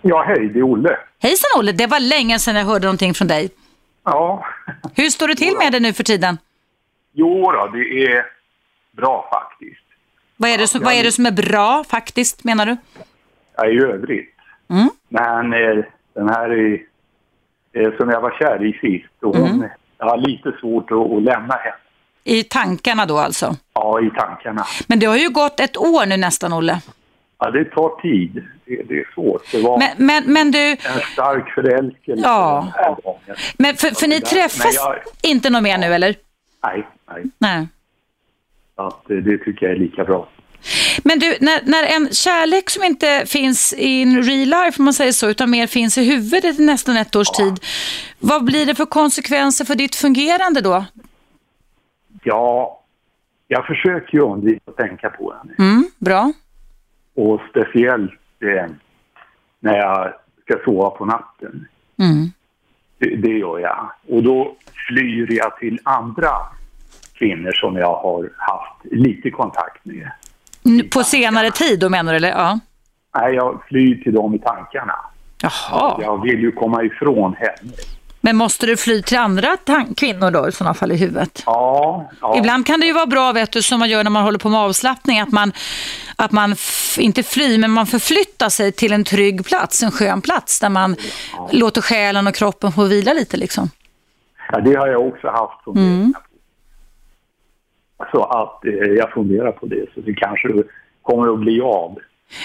S8: Ja, hej, det är Olle.
S2: Hejsan Olle, det var länge sedan jag hörde någonting från dig.
S8: Ja.
S2: Hur står det till med det nu för tiden?
S8: Jo då, det är bra faktiskt.
S2: Vad är det som, vad är, det som är bra faktiskt, menar du?
S8: Ja, i övrigt.
S2: Mm.
S8: Men eh, den här är, eh, som jag var kär i sist, och hon,
S2: Mm.
S8: jag har lite svårt att, att lämna henne.
S2: I tankarna då alltså?
S8: Ja, i tankarna.
S2: Men det har ju gått ett år nu nästan, Olle.
S8: Ja, det tar tid. Det, det är svårt. Det var
S2: Men, men, men du,
S8: en stark förälskelse
S2: Ja.
S8: den här gången.
S2: men för, för ni träffas
S8: jag-
S2: inte något mer nu, eller?
S8: Nej, nej.
S2: Nej.
S8: Att, det, det tycker jag är lika bra.
S2: Men du, när, när en kärlek som inte finns in real life, om man säger så, utan mer finns i huvudet i nästan ett års tid, vad blir det för konsekvenser för ditt fungerande då?
S8: Ja, jag försöker ju undvika att tänka på henne.
S2: Mm, bra.
S8: Och speciellt eh, när jag ska sova på natten.
S2: Mm.
S8: Det, det gör jag. Och då flyr jag till andra kvinnor som jag har haft lite kontakt med.
S2: På senare tid då menar du, eller? Ja.
S8: Nej, jag flyr till dem i tankarna.
S2: Jaha.
S8: Jag vill ju komma ifrån henne.
S2: Men måste du fly till andra kvinnor då i sådana fall i huvudet?
S8: Ja, ja.
S2: Ibland kan det ju vara bra, vet du, som man gör när man håller på med avslappning, att man, att man inte flyr, men man förflyttar sig till en trygg plats, en skön plats, där man låter själen och kroppen få vila lite liksom.
S8: ja, det har jag också haft funderingar på. Så att eh, jag funderar på det, så det kanske kommer att bli av.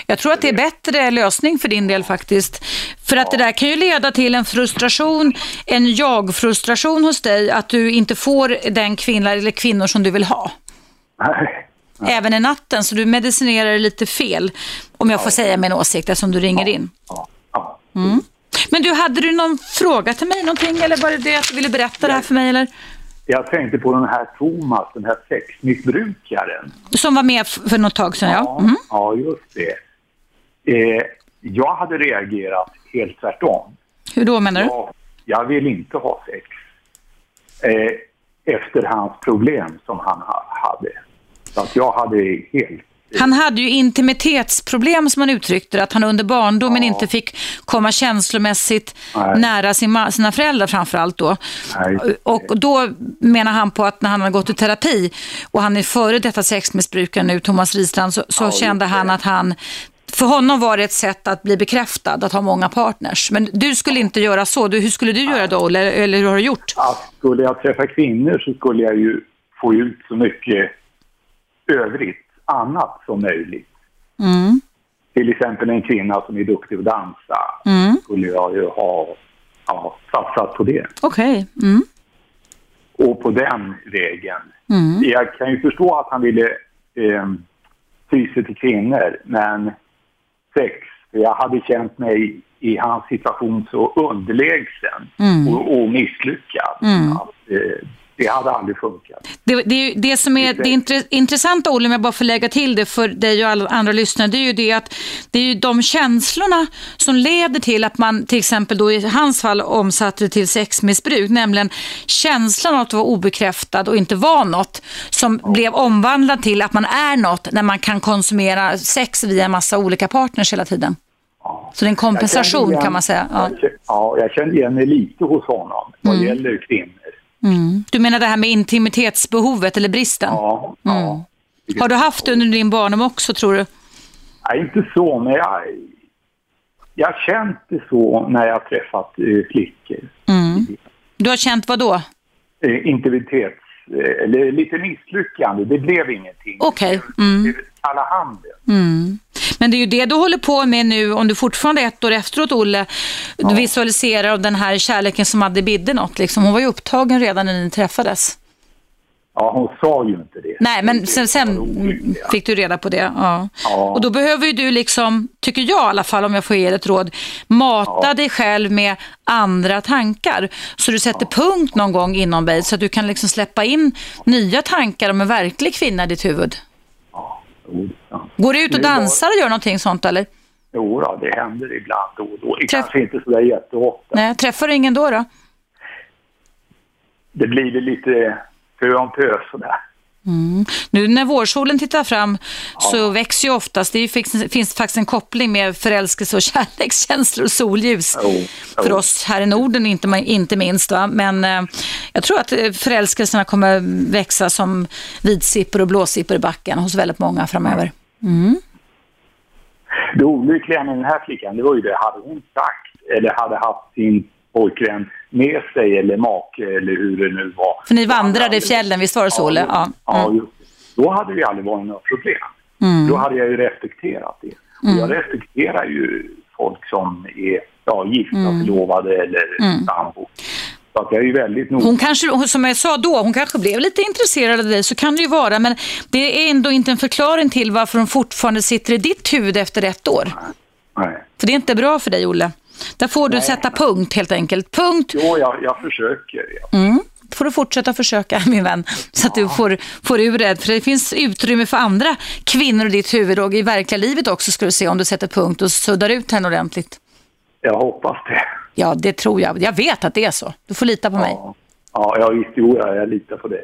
S2: Jag tror att det är bättre lösning för din del faktiskt. För att det där kan ju leda till en frustration, en jag-frustration hos dig, att du inte får den kvinna eller kvinnor som du vill ha.
S8: Nej.
S2: Även i natten, så du medicinerar lite fel, om jag får säga min åsikt, eftersom du ringer in.
S8: Ja, ja.
S2: Men du, hade du någon fråga till mig någonting, eller var det det att du ville berätta det här för mig, eller?
S8: Jag tänkte på den här Thomas, den här sexmissbrukaren.
S2: Som var med för något tag sedan, ja.
S8: Ja,
S2: Mm.
S8: ja just det. Eh, jag hade reagerat helt tvärtom.
S2: Hur då menar du?
S8: Jag, jag vill inte ha sex eh, efter hans problem som han ha, hade. Så att jag hade helt...
S2: Han hade ju intimitetsproblem som han uttryckte att han under barndomen
S8: Ja.
S2: inte fick komma känslomässigt
S8: Nej.
S2: nära sin ma- sina föräldrar framförallt då.
S8: Nej.
S2: Och då menar han på att när han har gått i terapi och han är före detta sexmissbrukare nu, Thomas Risstrand, så, så
S8: Ja,
S2: kände han att han för honom var det ett sätt att bli bekräftad, att ha många partners. Men du skulle inte göra så. Du, hur skulle du göra då, eller, eller hur har du gjort?
S8: Att skulle jag träffa kvinnor så skulle jag ju få ut så mycket övrigt annat som möjligt.
S2: Mm.
S8: Till exempel en kvinna som är duktig att dansa
S2: Mm.
S8: skulle jag ju ha ja, satsat på det.
S2: Okej. Mm.
S8: Och på den vägen.
S2: Mm.
S8: Jag kan ju förstå att han ville eh, sy sig till kvinnor, men sex, Jag hade känt mig i hans situation så underlägsen
S2: Mm.
S8: och, och misslyckad. Att, eh, det hade aldrig funkat.
S2: Det, det, det som är det intre, intressanta, Olle, om jag bara får lägga till det för dig och alla andra lyssnare, det är ju det att det är ju de känslorna som leder till att man till exempel då i hans fall omsatte det till sexmissbruk, nämligen känslan av att vara obekräftad och inte vara något, som blev omvandlad till att man är något när man kan konsumera sex via en massa olika partners hela tiden. Så det är en kompensation
S8: igen-
S2: kan man säga. Ja.
S8: Jag, ja, jag kände igen mig lite hos honom vad
S2: Mm.
S8: gäller kvinnor.
S2: Du menar det här med intimitetsbehovet eller bristen?
S8: Ja,
S2: Mm.
S8: ja.
S2: Har du haft det under din barndom också tror du?
S8: Nej, inte så, men jag, jag har känt det så när jag har träffat eh, flickor.
S2: Mm. Du har känt vad då?
S8: Eh, integritets... Eh, eller lite misslyckande. Det blev ingenting.
S2: Okej. Mm.
S8: Det blev kalla handen.
S2: Mm. Men det är ju det du håller på med nu, om du fortfarande ett år efteråt, Olle, du visualiserar av den här kärleken som hade bidde något. Liksom. Hon var ju upptagen redan när ni träffades.
S8: Ja, hon sa ju inte det.
S2: Nej, men sen, sen fick du reda på det. Ja.
S8: Ja.
S2: Och då behöver ju du, liksom, tycker jag i alla fall, om jag får ge dig ett råd, mata dig själv med andra tankar. Så du sätter punkt någon gång inom dig, så att du kan liksom släppa in nya tankar om en verklig kvinna i ditt huvud.
S8: Ja.
S2: Går du ut och dansar och gör någonting sånt eller?
S8: Jo, då, det händer ibland då och då.
S2: Träff-
S8: kanske inte sådär jätteofta.
S2: Nej, träffar du ingen då? då?
S8: Det blir det lite pö om pö sådär.
S2: Mm. Nu när vårsolen tittar fram så växer ju oftast, det finns, finns faktiskt en koppling med förälskelse och kärlekskänslor och solljus.
S8: Jo,
S2: För
S8: jo.
S2: oss här i Norden inte, inte minst. Va? Men eh, jag tror att eh, förälskelserna kommer växa som vitsippor och blåsippor i backen hos väldigt många framöver. Mm.
S8: Det olyckliga med den här flickan, det var ju det, hade hon sagt eller hade haft sin pojkvän med sig eller make eller hur det nu var.
S2: För ni vandrade i fjällen, visst var det så? Ja.
S8: Ja,
S2: Mm.
S8: just det. Då hade det aldrig varit några problem.
S2: Mm.
S8: Då hade jag ju respekterat det. Och jag respekterar ju folk som är ja, gifta, förlovade eller sambo. Väldigt noga.
S2: Hon kanske, som jag sa då, hon kanske blev lite intresserad av dig, så kan det ju vara, men det är ändå inte en förklaring till varför hon fortfarande sitter i ditt huvud efter ett år.
S8: Nej.
S2: För det är inte bra för dig, Olle. Där får du sätta punkt helt enkelt. Punkt.
S8: Jo, jag, jag försöker. Ja.
S2: Mm. Får du fortsätta försöka, min vän, så att du får, får ur det. För det finns utrymme för andra kvinnor i ditt huvud och i verkliga livet också, ska du se, om du sätter punkt och suddar ut henne ordentligt.
S8: Jag hoppas det.
S2: Ja, det tror jag. Jag vet att det är så. Du får lita på mig.
S8: Ja, ja jag visst, jo, jag, jag litar på det.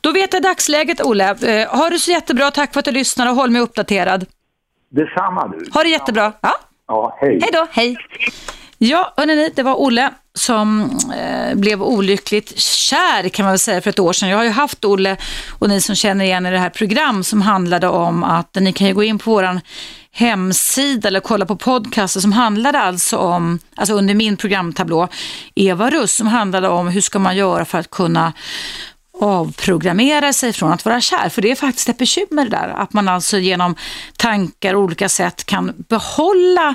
S2: Då vet jag dagsläget, Olle. Eh, ha det så jättebra. Tack för att du lyssnar och håll mig uppdaterad.
S8: Detsamma du.
S2: Ha det jättebra. Ja.
S8: Ja, hej.
S2: Hej då, hej. Ja, hörrni, det var Olle som eh, blev olyckligt kär kan man väl säga för ett år sedan. Jag har ju haft Olle och ni som känner igen i det här program som handlade om att ni kan ju gå in på våran hemsida eller kolla på podcaster som handlade alltså om, alltså under min programtablå, Eva Russ som handlade om hur ska man göra för att kunna avprogrammera sig från att vara kär. För det är faktiskt ett bekymmer det där. Att man alltså genom tankar och olika sätt kan behålla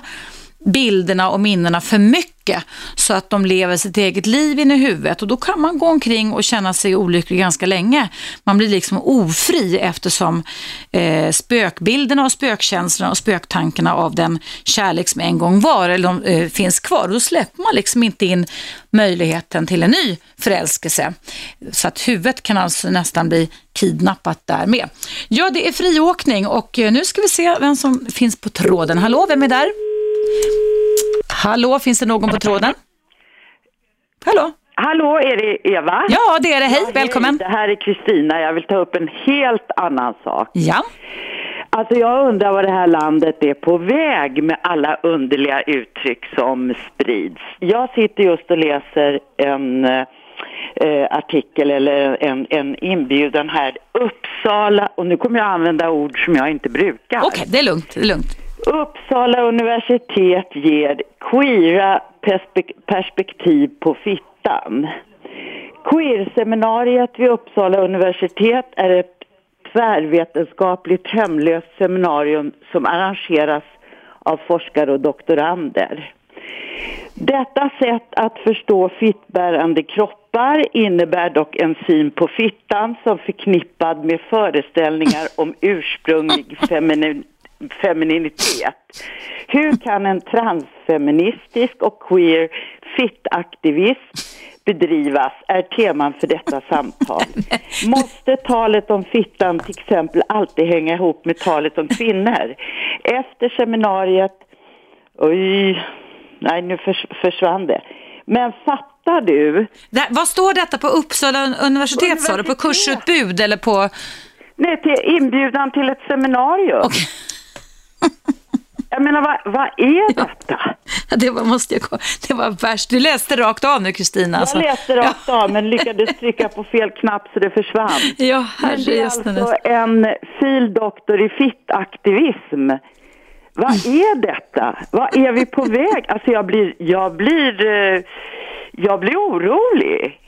S2: bilderna och minnena för mycket så att de lever sitt eget liv in i huvudet och då kan man gå omkring och känna sig olycklig ganska länge. Man blir liksom ofri eftersom eh, spökbilderna och spökkänslorna och spöktankarna av den kärlek som en gång var eller de, eh, finns kvar. Då släpper man liksom inte in möjligheten till en ny förälskelse. Så att huvudet kan alltså nästan bli kidnappat där med. Ja, det är friåkning och eh, nu ska vi se vem som finns på tråden. Hallå, vem är där? Hallå, finns det någon på tråden? Hallå?
S9: Hallå, är det Eva?
S2: Ja, det är det. Hej,
S9: Ja,
S2: välkommen.
S9: Det här är Kristina. Jag vill ta upp en helt annan sak.
S2: Ja.
S9: Alltså jag undrar vad det här landet är på väg med alla underliga uttryck som sprids. Jag sitter just och läser en eh, artikel eller en, en inbjudan här. Uppsala, och nu kommer jag använda ord som jag inte brukar.
S2: Okej, det är lugnt. Det är lugnt.
S9: Uppsala universitet ger queera perspektiv på fittan. Queerseminariet vid Uppsala universitet är ett tvärvetenskapligt hemlöst seminarium som arrangeras av forskare och doktorander. Detta sätt att förstå fittbärande kroppar innebär dock en syn på fittan som förknippad med föreställningar om ursprunglig feminin femininitet. Hur kan en transfeministisk och queer fit-aktivism bedrivas är teman för detta samtal. Måste talet om fittan till exempel alltid hänga ihop med talet om kvinnor? Efter seminariet, oj, nej nu förs försvann det. Men fattar du?
S2: Det, vad står detta på Uppsala universitet, sa du? På kursutbud eller på?
S9: Nej, till inbjudan till ett seminarium.
S2: Okay.
S9: Jag menar, vad, vad är detta?
S2: Ja, det var, måste jag, det var värst. Du läste rakt av nu, Kristina.
S9: Alltså. Jag läste rakt ja. av, men lyckades trycka på fel knapp så det försvann.
S2: Ja,
S9: men det är alltså en fildoktor i fittaktivism. Vad är detta? Vad är vi på väg? Alltså jag blir, jag blir, eh, jag blir orolig.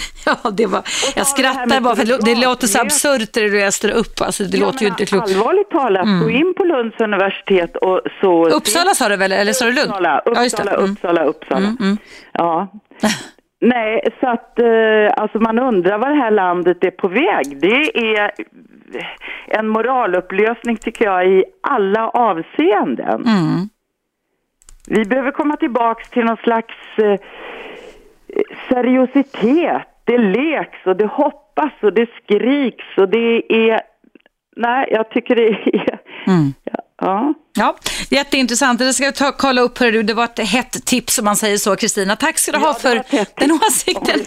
S2: Ja, det var, jag skrattar bara för det, låter så absurt det du läste upp. Alltså, det
S9: ja,
S2: låter ju inte klokt.
S9: Allvarligt talat, mm. gå in på Lunds universitet och så...
S2: Uppsala sa du väl, eller sa du Lund?
S9: Uppsala, Uppsala, ja, mm. Uppsala, Uppsala. Mm, mm. Ja. Nej, så att eh, alltså man undrar var det här landet är på väg. Det är en moralupplösning tycker jag i alla avseenden.
S2: Mm.
S9: Vi behöver komma tillbaks till någon slags eh, seriositet. Det leks och det hoppas och det skriks och det är... Nej, jag tycker det är...
S2: Mm.
S9: Ja.
S2: Ja, jätteintressant. Det ska jag ta, kolla upp. Hörru. Det var ett hett tips om man säger så, Kristina. Tack ska du ha för den åsikten.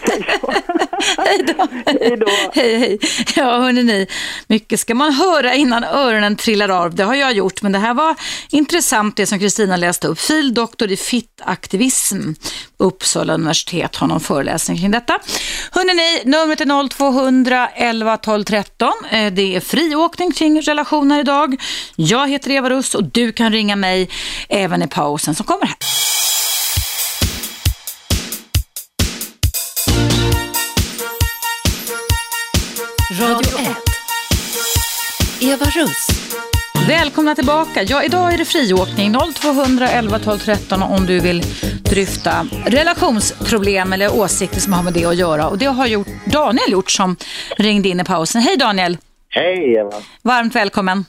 S2: hej då.
S9: Hej då.
S2: Hej, hej. Ja, hörni ni. Mycket ska man höra innan öronen trillar av. Det har jag gjort, men det här var intressant det som Kristina läste upp. Fildoktor i fittaktivism. Uppsala universitet har någon föreläsning kring detta. Hörni ni, numret är 0200 11 12 13. Det är friåkning kring relationer idag. Jag heter Eva Russ och du kan ringa mig även i pausen som kommer här.
S1: Radio 1. Eva Russ.
S2: Välkomna tillbaka. Ja, idag är det friåkning 0211 12 13 om du vill dryfta relationsproblem eller åsikter som har med det att göra. Och det har gjort Daniel gjort som ringde in i pausen. Hej Daniel!
S10: Hej Eva!
S2: Varmt välkommen!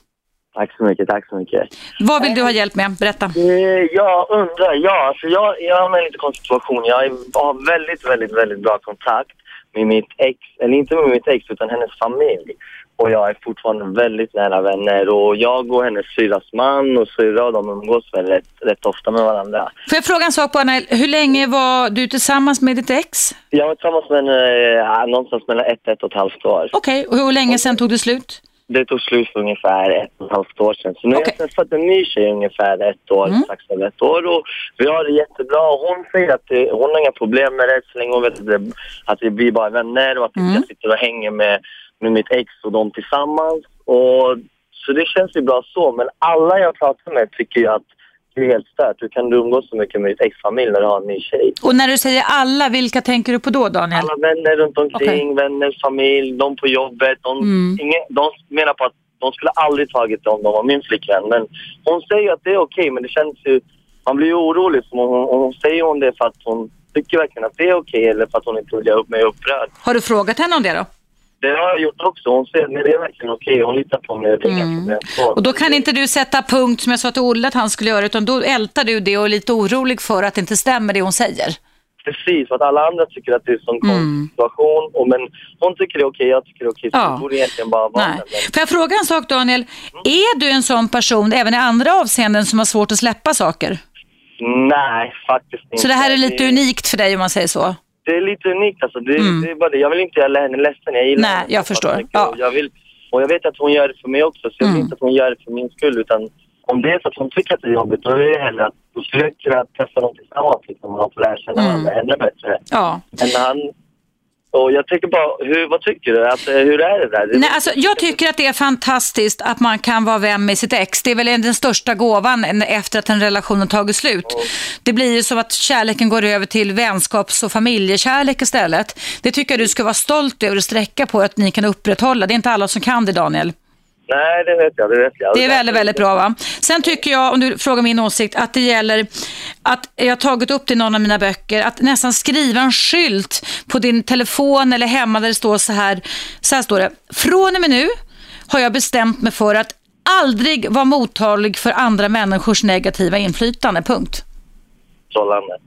S10: Tack så mycket, tack så mycket.
S2: Vad vill du ha hjälp med? Berätta.
S10: Eh, jag undrar, ja, alltså jag, jag har en lite konstig situation. Jag har väldigt, väldigt, väldigt bra kontakt med mitt ex, eller inte med mitt ex utan hennes familj. Och jag är fortfarande väldigt nära vänner och jag och hennes syrras man och syrra de umgås väldigt rätt ofta med varandra.
S2: Får jag fråga en sak bara, hur länge var du tillsammans med ditt ex?
S10: Jag var tillsammans med henne äh, någonstans mellan ett, ett och ett halvt år.
S2: Okej, okay. och hur länge sedan tog det slut?
S10: Det tog slut för ungefär ett och ett halvt år sedan. Så nu okay. har jag träffat en ny tjej ungefär ett år, mm. strax över ett år. Och vi har det jättebra. Hon säger att det, hon har inga problem med det så länge hon vet att, det, att vi blir bara vänner och att mm. jag sitter och hänger med, med mitt ex och dem tillsammans. Och, så det känns ju bra så. Men alla jag pratar med tycker ju att det är helt stört. Hur kan du umgås så mycket med ditt ex-familj när du har en ny tjej?
S2: Och när du säger alla, vilka tänker du på då Daniel?
S10: Alla vänner runt omkring, okay. vänner, familj, de på jobbet. De, mm. ingen, de menar på att de skulle aldrig tagit det om de var min flickvän. Men hon säger att det är okej, okay, men det känns ju... Man blir ju orolig. Om hon, hon säger hon det för att hon tycker verkligen att det är okej okay, eller för att hon inte vill göra upp mig upprörd.
S2: Har du frågat henne om det då?
S10: Det har jag gjort också. Hon säger att det är verkligen okej. Hon litar på mig. Mm.
S2: Och då kan inte du sätta punkt som jag sa till Olle att han skulle göra utan då ältar du det och är lite orolig för att det inte stämmer det hon säger.
S10: Precis, för att alla andra tycker att det är en sån mm. situation. Och, men hon tycker det är okej, jag tycker det är okej. Så ja. det borde egentligen bara vara Nej.
S2: Får jag fråga en sak Daniel? Mm. Är du en sån person även i andra avseenden som har svårt att släppa saker?
S10: Nej, faktiskt inte.
S2: Så det här är lite unikt för dig om man säger så?
S10: Det är lite unikt alltså. Det, mm. det är bara det. Jag vill inte göra henne ledsen. Jag gillar
S2: Nej, henne. jag förstår. Ja.
S10: Jag vill, och jag vet att hon gör det för mig också, så jag vill mm. inte att hon gör det för min skull. Utan om det är så att hon tycker att det är jobbigt, då är det hellre att försöka testa dem tillsammans liksom, och lära känna mm. varandra ännu bättre.
S2: Ja.
S10: Men han, och jag tycker bara, hur, vad tycker du? Att, hur är det där?
S2: Nej, alltså, jag tycker att det är fantastiskt att man kan vara vän med sitt ex. Det är väl den största gåvan efter att en relation har tagit slut. Mm. Det blir ju som att kärleken går över till vänskaps och familjekärlek istället. Det tycker jag du ska vara stolt över och sträcka på att ni kan upprätthålla. Det är inte alla som kan det, Daniel.
S10: Nej, det vet jag. Det, vet jag.
S2: det är väldigt, väldigt bra. Va? Sen tycker jag, om du frågar min åsikt, att det gäller att jag har tagit upp det i någon av mina böcker, att nästan skriva en skylt på din telefon eller hemma där det står så här, så här står det, från och med nu har jag bestämt mig för att aldrig vara mottaglig för andra människors negativa inflytande, punkt.
S10: Sållande.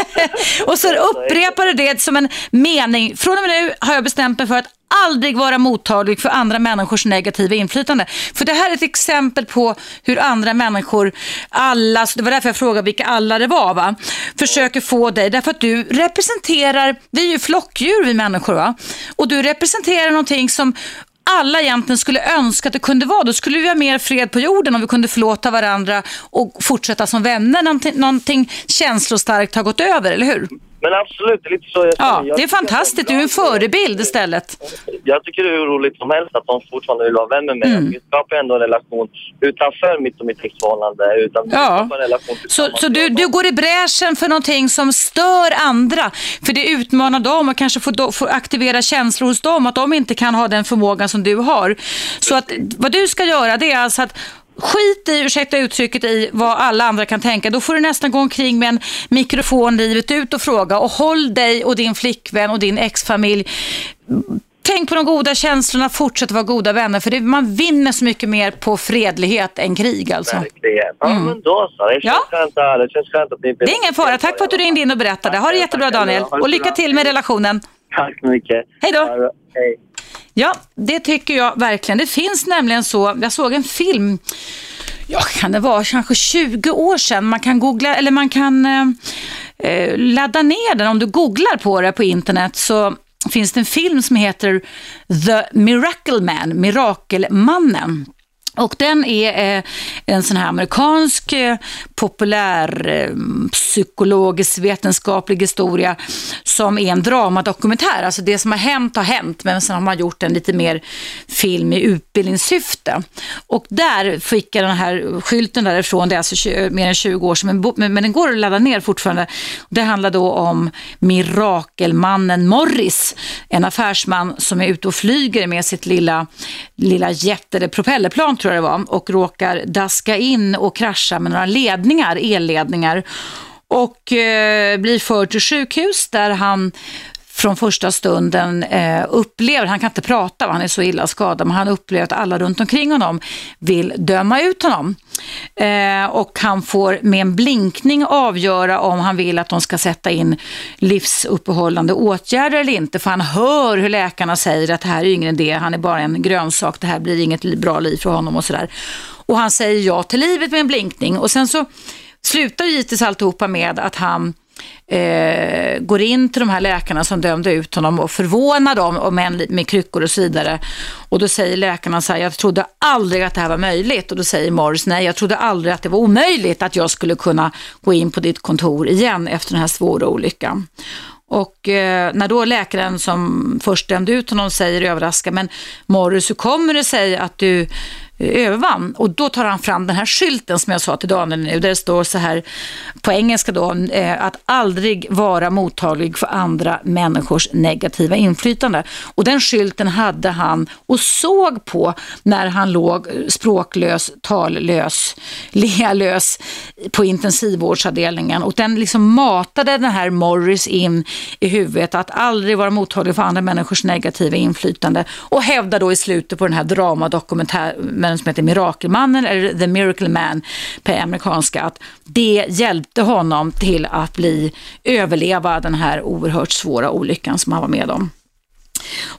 S2: och så upprepar du det som en mening. Från och med nu har jag bestämt mig för att aldrig vara mottaglig för andra människors negativa inflytande. För det här är ett exempel på hur andra människor, alla, det var därför jag frågade vilka alla det var, va? försöker få dig, därför att du representerar, vi är ju flockdjur vi människor, va? och du representerar någonting som alla egentligen skulle önska att det kunde vara. Då skulle vi ha mer fred på jorden om vi kunde förlåta varandra och fortsätta som vänner. Någonting, någonting känslostarkt har gått över, eller hur?
S10: Men absolut, det är lite så jag
S2: Ja, det är fantastiskt. Du är en förebild istället.
S10: Jag tycker det är roligt som helst att de fortfarande vill vara vänner med mm. Vi skapar ändå en relation utanför mitt och mitt exförhållande. Utan
S2: ja. så så du, du går i bräschen för någonting som stör andra. För det utmanar dem och kanske får, får aktivera känslor hos dem. Att de inte kan ha den förmågan som du har. Så att vad du ska göra det är alltså att skit i, ursäkta uttrycket, i vad alla andra kan tänka. Då får du nästan gå omkring med en mikrofon livet ut och fråga och håll dig och din flickvän och din exfamilj Tänk på de goda känslorna, fortsätt vara goda vänner för det, man vinner så mycket mer på fredlighet än krig alltså.
S10: Verkligen. Ja mm. men då så, det känns ja. skönt det känns skönt att ni...
S2: Det är ingen fara, tack för att du ringde in och berättade. Ha det jättebra Daniel och lycka till med relationen.
S10: Tack så mycket.
S2: Hej då.
S10: Hej.
S2: Ja, det tycker jag verkligen. Det finns nämligen så, jag såg en film, ja kan det vara kanske 20 år sedan, man kan googla, eller man kan eh, eh, ladda ner den om du googlar på det på internet så finns det en film som heter The Miracle Man, Mirakelmannen. Och den är eh, en sån här amerikansk eh, populär eh, psykologisk vetenskaplig historia som är en dramadokumentär. Alltså det som har hänt har hänt men sen har man gjort en lite mer film i utbildningssyfte. Och där fick jag den här skylten därifrån, det är alltså mer än 20 år sedan men, men den går att ladda ner fortfarande. Det handlar då om mirakelmannen Morris, en affärsman som är ute och flyger med sitt lilla, lilla jet eller propellerplan tror jag det var, och råkar daska in och krascha med några ledningar, elledningar och eh, blir förd till sjukhus där han från första stunden eh, upplever, han kan inte prata, han är så illa skadad, men han upplever att alla runt omkring honom vill döma ut honom. Eh, och han får med en blinkning avgöra om han vill att de ska sätta in livsuppehållande åtgärder eller inte, för han hör hur läkarna säger att det här är ingen idé, han är bara en grönsak, det här blir inget bra liv för honom och sådär. Och han säger ja till livet med en blinkning och sen så slutar givetvis alltihopa med att han eh, går in till de här läkarna som dömde ut honom och förvånar dem och med, med kryckor och så vidare. Och då säger läkarna så här, jag trodde aldrig att det här var möjligt. Och då säger Morris, nej jag trodde aldrig att det var omöjligt att jag skulle kunna gå in på ditt kontor igen efter den här svåra olyckan. Och eh, när då läkaren som först dömde ut honom säger överraskad, men Morris, hur kommer det sig att du övervann. Och då tar han fram den här skylten som jag sa till Daniel nu, där det står så här på engelska då, eh, att aldrig vara mottaglig för andra människors negativa inflytande. Och den skylten hade han och såg på när han låg språklös, tallös, lealös på intensivvårdsavdelningen. Och den liksom matade den här Morris in i huvudet att aldrig vara mottaglig för andra människors negativa inflytande och hävdar då i slutet på den här dramadokumentären den som heter Mirakelmannen eller The Miracle Man på amerikanska, att det hjälpte honom till att bli överleva den här oerhört svåra olyckan som han var med om.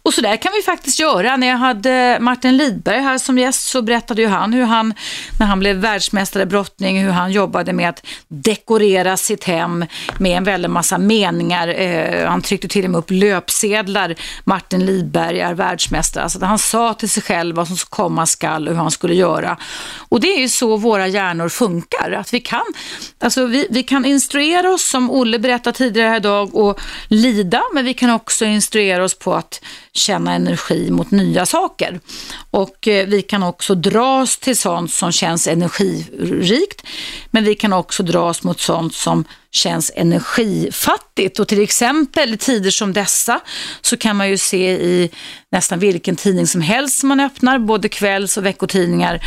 S2: Och så där kan vi faktiskt göra. När jag hade Martin Lidberg här som gäst så berättade ju han hur han, när han blev världsmästare i brottning, hur han jobbade med att dekorera sitt hem med en väldig massa meningar. Eh, han tryckte till och med upp löpsedlar. Martin Lidberg är världsmästare. Alltså han sa till sig själv vad som komma skall och hur han skulle göra. Och det är ju så våra hjärnor funkar. Att vi kan, alltså vi, vi kan instruera oss, som Olle berättade tidigare idag, och lida, men vi kan också instruera oss på att känna energi mot nya saker. Och eh, vi kan också dras till sånt som känns energirikt, men vi kan också dras mot sånt som känns energifattigt. Och till exempel i tider som dessa så kan man ju se i nästan vilken tidning som helst som man öppnar, både kvälls och veckotidningar,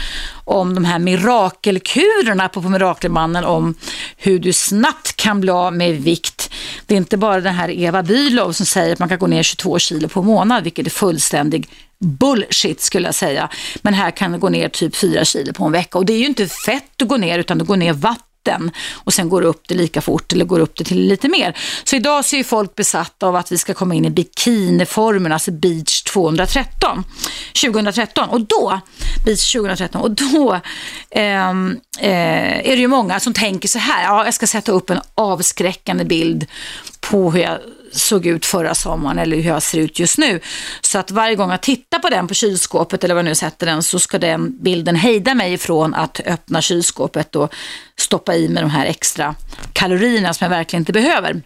S2: om de här mirakelkurerna på Mirakelmannen, om hur du snabbt kan bli av med vikt det är inte bara den här Eva Bülow som säger att man kan gå ner 22 kilo på månad, vilket är fullständig bullshit skulle jag säga. Men här kan det gå ner typ 4 kilo på en vecka och det är ju inte fett du går ner utan du går ner vatten mitten och sen går det upp det lika fort eller går upp det till lite mer. Så idag så är folk besatta av att vi ska komma in i bikiniformen, alltså beach 213, 2013 och då, beach 2013 och då eh, eh, är det ju många som tänker så här, ja jag ska sätta upp en avskräckande bild på hur jag såg ut förra sommaren eller hur jag ser ut just nu. Så att varje gång jag tittar på den på kylskåpet eller vad jag nu sätter den så ska den bilden hejda mig ifrån att öppna kylskåpet och stoppa i mig de här extra kalorierna som jag verkligen inte behöver.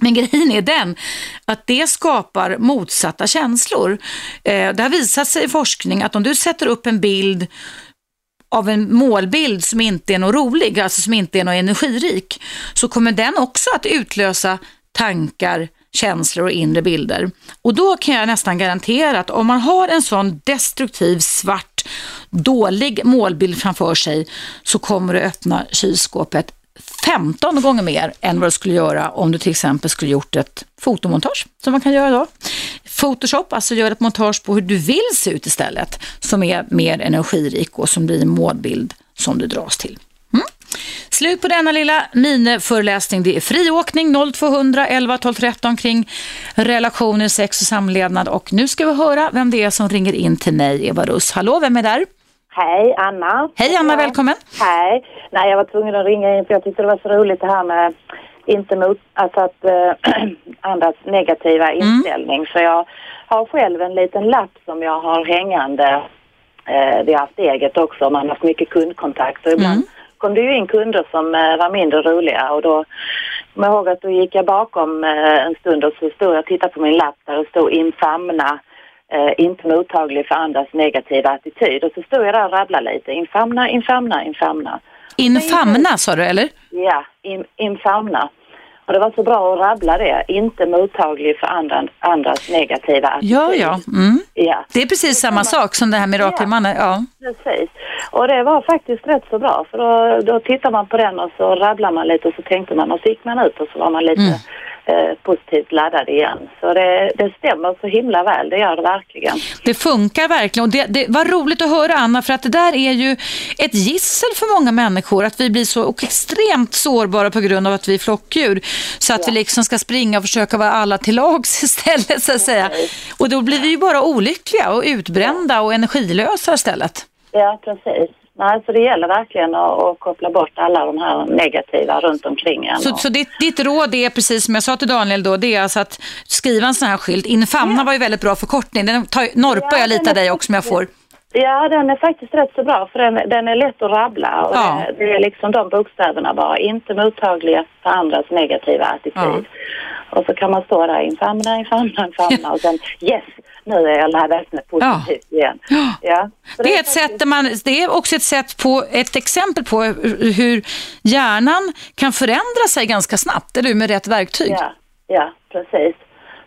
S2: Men grejen är den att det skapar motsatta känslor. Eh, det har visat sig i forskning att om du sätter upp en bild av en målbild som inte är något rolig, alltså som inte är något energirik, så kommer den också att utlösa tankar, känslor och inre bilder. Och då kan jag nästan garantera att om man har en sån destruktiv, svart, dålig målbild framför sig så kommer du öppna kylskåpet 15 gånger mer än vad du skulle göra om du till exempel skulle gjort ett fotomontage som man kan göra då. Photoshop, alltså gör ett montage på hur du vill se ut istället som är mer energirik och som blir en målbild som du dras till. Slut på denna lilla miniföreläsning. Det är friåkning 0200 11 12 13 kring relationer, sex och samlevnad. Och nu ska vi höra vem det är som ringer in till mig, Eva Russ. Hallå, vem är där?
S11: Hej, Anna.
S2: Hej Anna, välkommen.
S11: Hej. Nej, jag var tvungen att ringa in för jag tyckte det var så roligt det här med inte mot, alltså att äh, andras negativa mm. inställning. Så jag har själv en liten lapp som jag har hängande. Eh, vi har haft eget också, man har haft mycket kundkontakt och ibland mm kom det ju in kunder som eh, var mindre roliga och då kommer jag ihåg att då gick jag bakom eh, en stund och så stod jag och tittade på min lapp där det stod infamna, eh, inte mottaglig för andras negativa attityd och så stod jag där och rabblade lite, infamna, infamna, infamna.
S2: Infamna sa du eller?
S11: Ja, in, infamna. Och det var så bra att rabbla det, inte mottaglig för andra, andras negativa attityd.
S2: Ja, ja. Mm. ja. Det är precis samma sak som det här mirakelmannen. Ja.
S11: ja, precis. Och det var faktiskt rätt så bra för då, då tittar man på den och så rabblar man lite och så tänkte man och så gick man ut och så var man lite mm. Eh, positivt laddad igen. Så det, det stämmer så himla väl, det gör det verkligen.
S2: Det funkar verkligen och det, det var roligt att höra Anna för att det där är ju ett gissel för många människor att vi blir så extremt sårbara på grund av att vi är flockdjur. Så att ja. vi liksom ska springa och försöka vara alla till lags istället så att säga. Och då blir vi ju bara olyckliga och utbrända och energilösa istället.
S11: Ja, precis. Nej, så det gäller verkligen att, koppla bort alla de här negativa runt omkring en.
S2: Så, så ditt, ditt, råd är precis som jag sa till Daniel då, det är alltså att skriva en sån här skylt. Infamna ja. var ju väldigt bra förkortning. Den tar, norpar ja, jag lite av dig också om jag får.
S11: Ja, den är faktiskt rätt så bra för den, den är lätt att rabbla och ja. det, det, är liksom de bokstäverna bara, inte mottagliga för andras negativa attityd. Ja. Och så kan man stå där, infamna, infamna, infamna och sen yes, nu är jag laddad med positivt ja. igen.
S2: Ja. Det, det, är ett sätt man, det är också ett sätt på, ett exempel på hur hjärnan kan förändra sig ganska snabbt, eller med rätt verktyg.
S11: Ja, ja precis.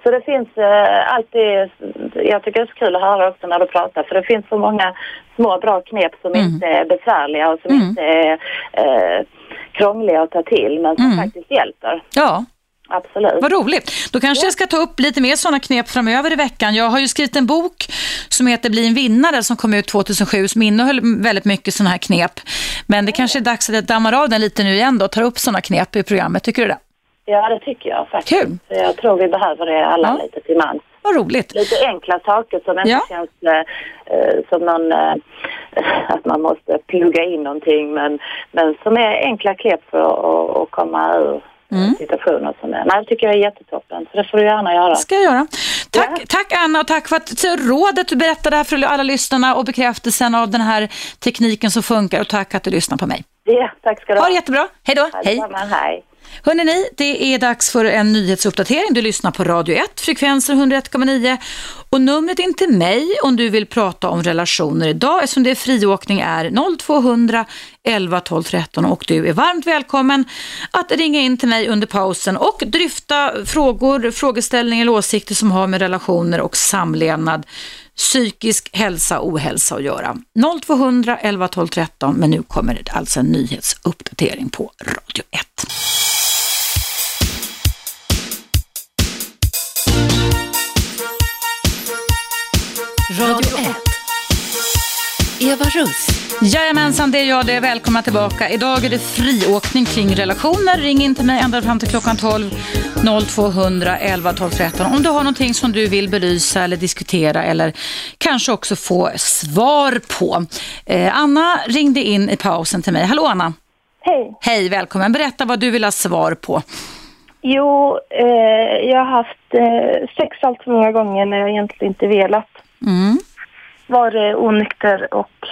S11: Så det finns eh, alltid, jag tycker det är så kul att höra också när du pratar, för det finns så många små bra knep som mm. inte är besvärliga och som mm. inte är eh, krångliga att ta till, men som mm. faktiskt hjälper.
S2: Ja,
S11: Absolut.
S2: Vad roligt. Då kanske ja. jag ska ta upp lite mer sådana knep framöver i veckan. Jag har ju skrivit en bok som heter Bli en vinnare som kom ut 2007 som innehöll väldigt mycket sådana här knep. Men det kanske är dags att jag dammar av den lite nu igen då och tar upp sådana knep i programmet. Tycker du det?
S11: Ja, det tycker jag faktiskt.
S2: Kul.
S11: Jag tror vi behöver det alla ja. lite till mans.
S2: Vad roligt.
S11: Lite enkla saker som inte ja. känns eh, som någon, eh, att man måste plugga in någonting men, men som är enkla knep för att, komma ur mm. situationer som är. Nej, det tycker jag är jättetoppen, så det får du gärna göra.
S2: ska jag göra. Tack, ja. tack Anna och tack för att rådet du berättade här för alla lyssnarna och bekräftelsen av den här tekniken som funkar och tack att du lyssnar på mig.
S11: Ja, tack ska du ha.
S2: Ha det jättebra. Hej då.
S11: Hej.
S2: Hörrni, det är dags för en nyhetsuppdatering. Du lyssnar på Radio 1, frekvenser 101,9 och numret in till mig om du vill prata om relationer idag eftersom det är friåkning är 0200 11 12 13 och du är varmt välkommen att ringa in till mig under pausen och dryfta frågor, frågeställningar eller åsikter som har med relationer och samlevnad psykisk hälsa och ohälsa att göra. 0200 11 12 13 men nu kommer det alltså en nyhetsuppdatering på Radio 1.
S1: Radio 1. Eva Russ.
S2: Jajamensan, det är jag det. Välkomna tillbaka. Idag är det friåkning kring relationer. Ring in till mig ända fram till klockan 12. 0200 11 12 13. Om du har någonting som du vill belysa eller diskutera eller kanske också få svar på. Eh, Anna ringde in i pausen till mig. Hallå Anna.
S12: Hej.
S2: Hej, välkommen. Berätta vad du vill ha svar på.
S12: Jo, eh, jag har haft eh, sex allt för många gånger när jag egentligen inte velat.
S2: Mm.
S12: Var onykter och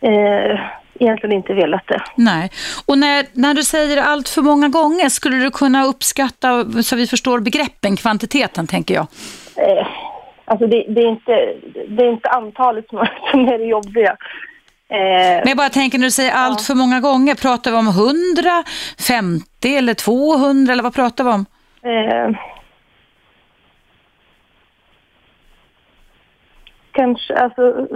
S12: eh, egentligen inte velat det.
S2: Nej. Och när, när du säger allt för många gånger, skulle du kunna uppskatta så vi förstår begreppen, kvantiteten tänker jag?
S12: Eh, alltså det, det, är inte, det är inte antalet som är, det jobbiga. Eh,
S2: Men jag bara tänker när du säger allt för många gånger, pratar vi om 100, 50 eller 200 eller vad pratar vi om?
S12: Kanske, alltså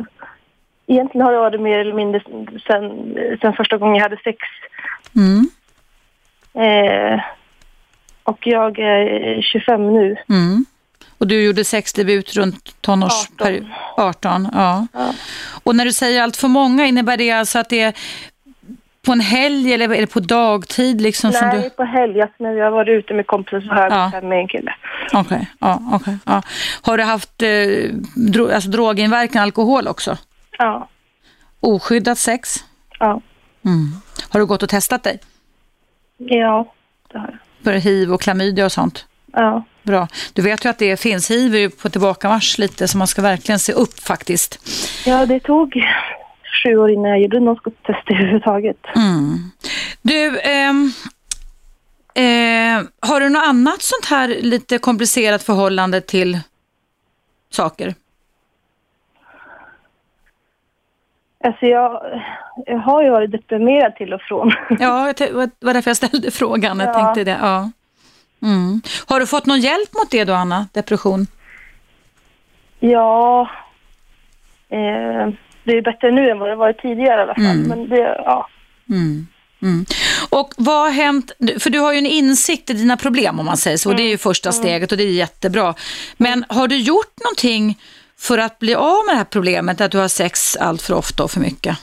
S12: egentligen har det varit mer eller mindre sen, sen första gången jag hade sex.
S2: Mm.
S12: Eh, och jag är 25 nu.
S2: Mm. Och du gjorde sexdebut runt tonårsperiod? 18. ja.
S12: Ja.
S2: Och när du säger allt för många, innebär det alltså att det är på en helg eller är det på dagtid? Liksom, som
S12: Nej,
S2: du...
S12: på helg. Alltså, när har varit ute med kompisar så har jag
S2: Ja.
S12: gått hem med en kille.
S2: Okej, ja, okej. ja. Har du haft eh, dro alltså, droginverkan, alkohol också?
S12: Ja.
S2: Oskyddat sex?
S12: Ja.
S2: Mm. Har du gått och testat dig?
S12: Ja, det har jag.
S2: För hiv och klamydia och sånt?
S12: Ja.
S2: Bra. Du vet ju att det finns hiv är ju på tillbakamarsch lite så man ska verkligen se upp faktiskt.
S12: Ja, det tog sju år innan jag gjorde något test överhuvudtaget.
S2: Mm. Du, ehm, eh, har du något annat sånt här lite komplicerat förhållande till saker?
S12: Alltså jag, jag har ju varit deprimerad till och från.
S2: Ja, det var därför jag ställde frågan. Jag
S12: Ja.
S2: tänkte det. Ja. Mm. Har du fått någon hjälp mot det då, Anna? Depression?
S12: Ja, eh, det är bättre nu än vad det varit tidigare i alla fall.
S2: Mm.
S12: Men det, ja.
S2: Mm. Mm. Och vad har hänt, för du har ju en insikt i dina problem om man säger så, och det är ju första steget och det är jättebra. Men har du gjort någonting för att bli av med det här problemet att du har sex allt för ofta och för mycket?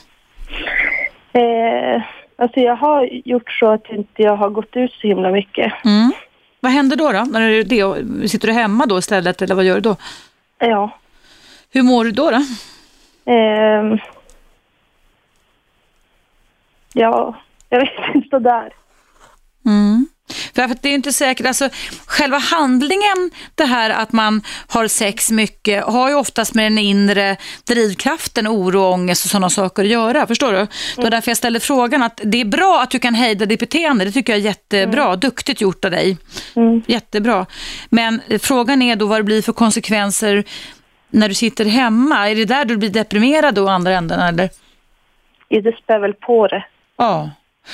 S12: Eh, alltså jag har gjort så att inte jag har gått ut så himla mycket.
S2: Mm. Vad händer då? då? När du det, sitter du hemma då istället eller vad gör du då?
S12: Ja.
S2: Hur mår du då? då?
S12: Ehm, ja, jag vet inte sådär.
S2: Mm. För att det är inte säkert, alltså själva handlingen, det här att man har sex mycket, har ju oftast med den inre drivkraften, oro, ångest och sådana saker att göra, förstår du? Det var därför jag ställde frågan att det är bra att du kan hejda ditt beteende, det tycker jag är jättebra, duktigt gjort av dig. Jättebra. Men eh, frågan är då vad det blir för konsekvenser när du sitter hemma, är det där du blir deprimerad då, andra änden eller?
S12: Ja, det spär väl på det.
S2: Ja.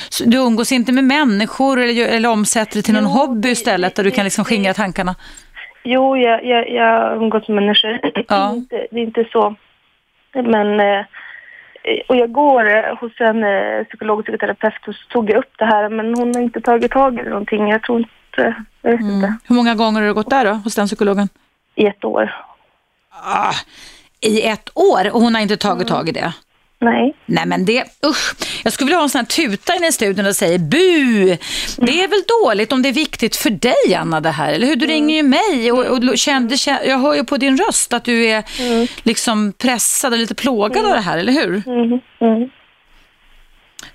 S2: Så du umgås inte med människor eller, eller omsätter det till någon hobby istället där du kan liksom skingra tankarna?
S12: Jo, jag, jag, jag umgås med människor. Det, är inte, det är inte så. Men, eh, och jag går eh, hos en eh, psykolog och psykoterapeut och så tog jag upp det här men hon har inte tagit tag i någonting. Jag tror inte, jag vet inte.
S2: Hur många gånger har du gått där då, hos den psykologen?
S12: I ett år.
S2: Ah, I ett år och hon har inte tagit tag i det?
S12: Nej.
S2: Nej men det, usch. Jag skulle vilja ha en sån här tuta inne i studion och säga bu. Det är väl dåligt om det är viktigt för dig Anna det här, eller hur? Du ringer ju mig och, och kände, jag hör ju på din röst att du är liksom pressad och lite plågad av det här, eller hur?
S12: Mm.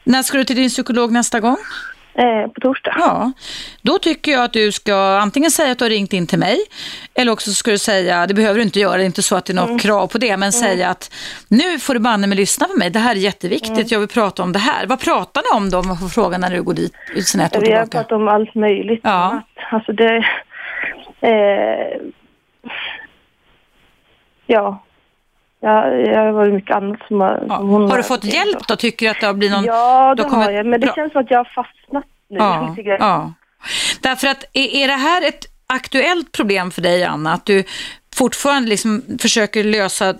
S2: När ska du till din psykolog nästa gång?
S12: Eh, på torsdag.
S2: Ja, då tycker jag att du ska antingen säga att du har ringt in till mig eller också ska du säga, det behöver du inte göra, det är inte så att det är något krav på det, men säga att nu får du banne mig lyssna på mig, det här är jätteviktigt, jag vill prata om det här. Vad pratar ni om då, om man får fråga när du går dit sen ett år
S12: Vi har pratat om allt möjligt.
S2: Ja.
S12: Alltså det... Eh, ja. Ja, jag har varit mycket annat som har... Som hon
S2: Har du fått hjälp då? Tycker du att det har blivit någon...
S12: Ja, det
S2: kommer-
S12: har jag. Men det känns som att jag har fastnat nu.
S2: Ja, ja. Därför att är, är det här ett aktuellt problem för dig Anna, att du fortfarande liksom försöker lösa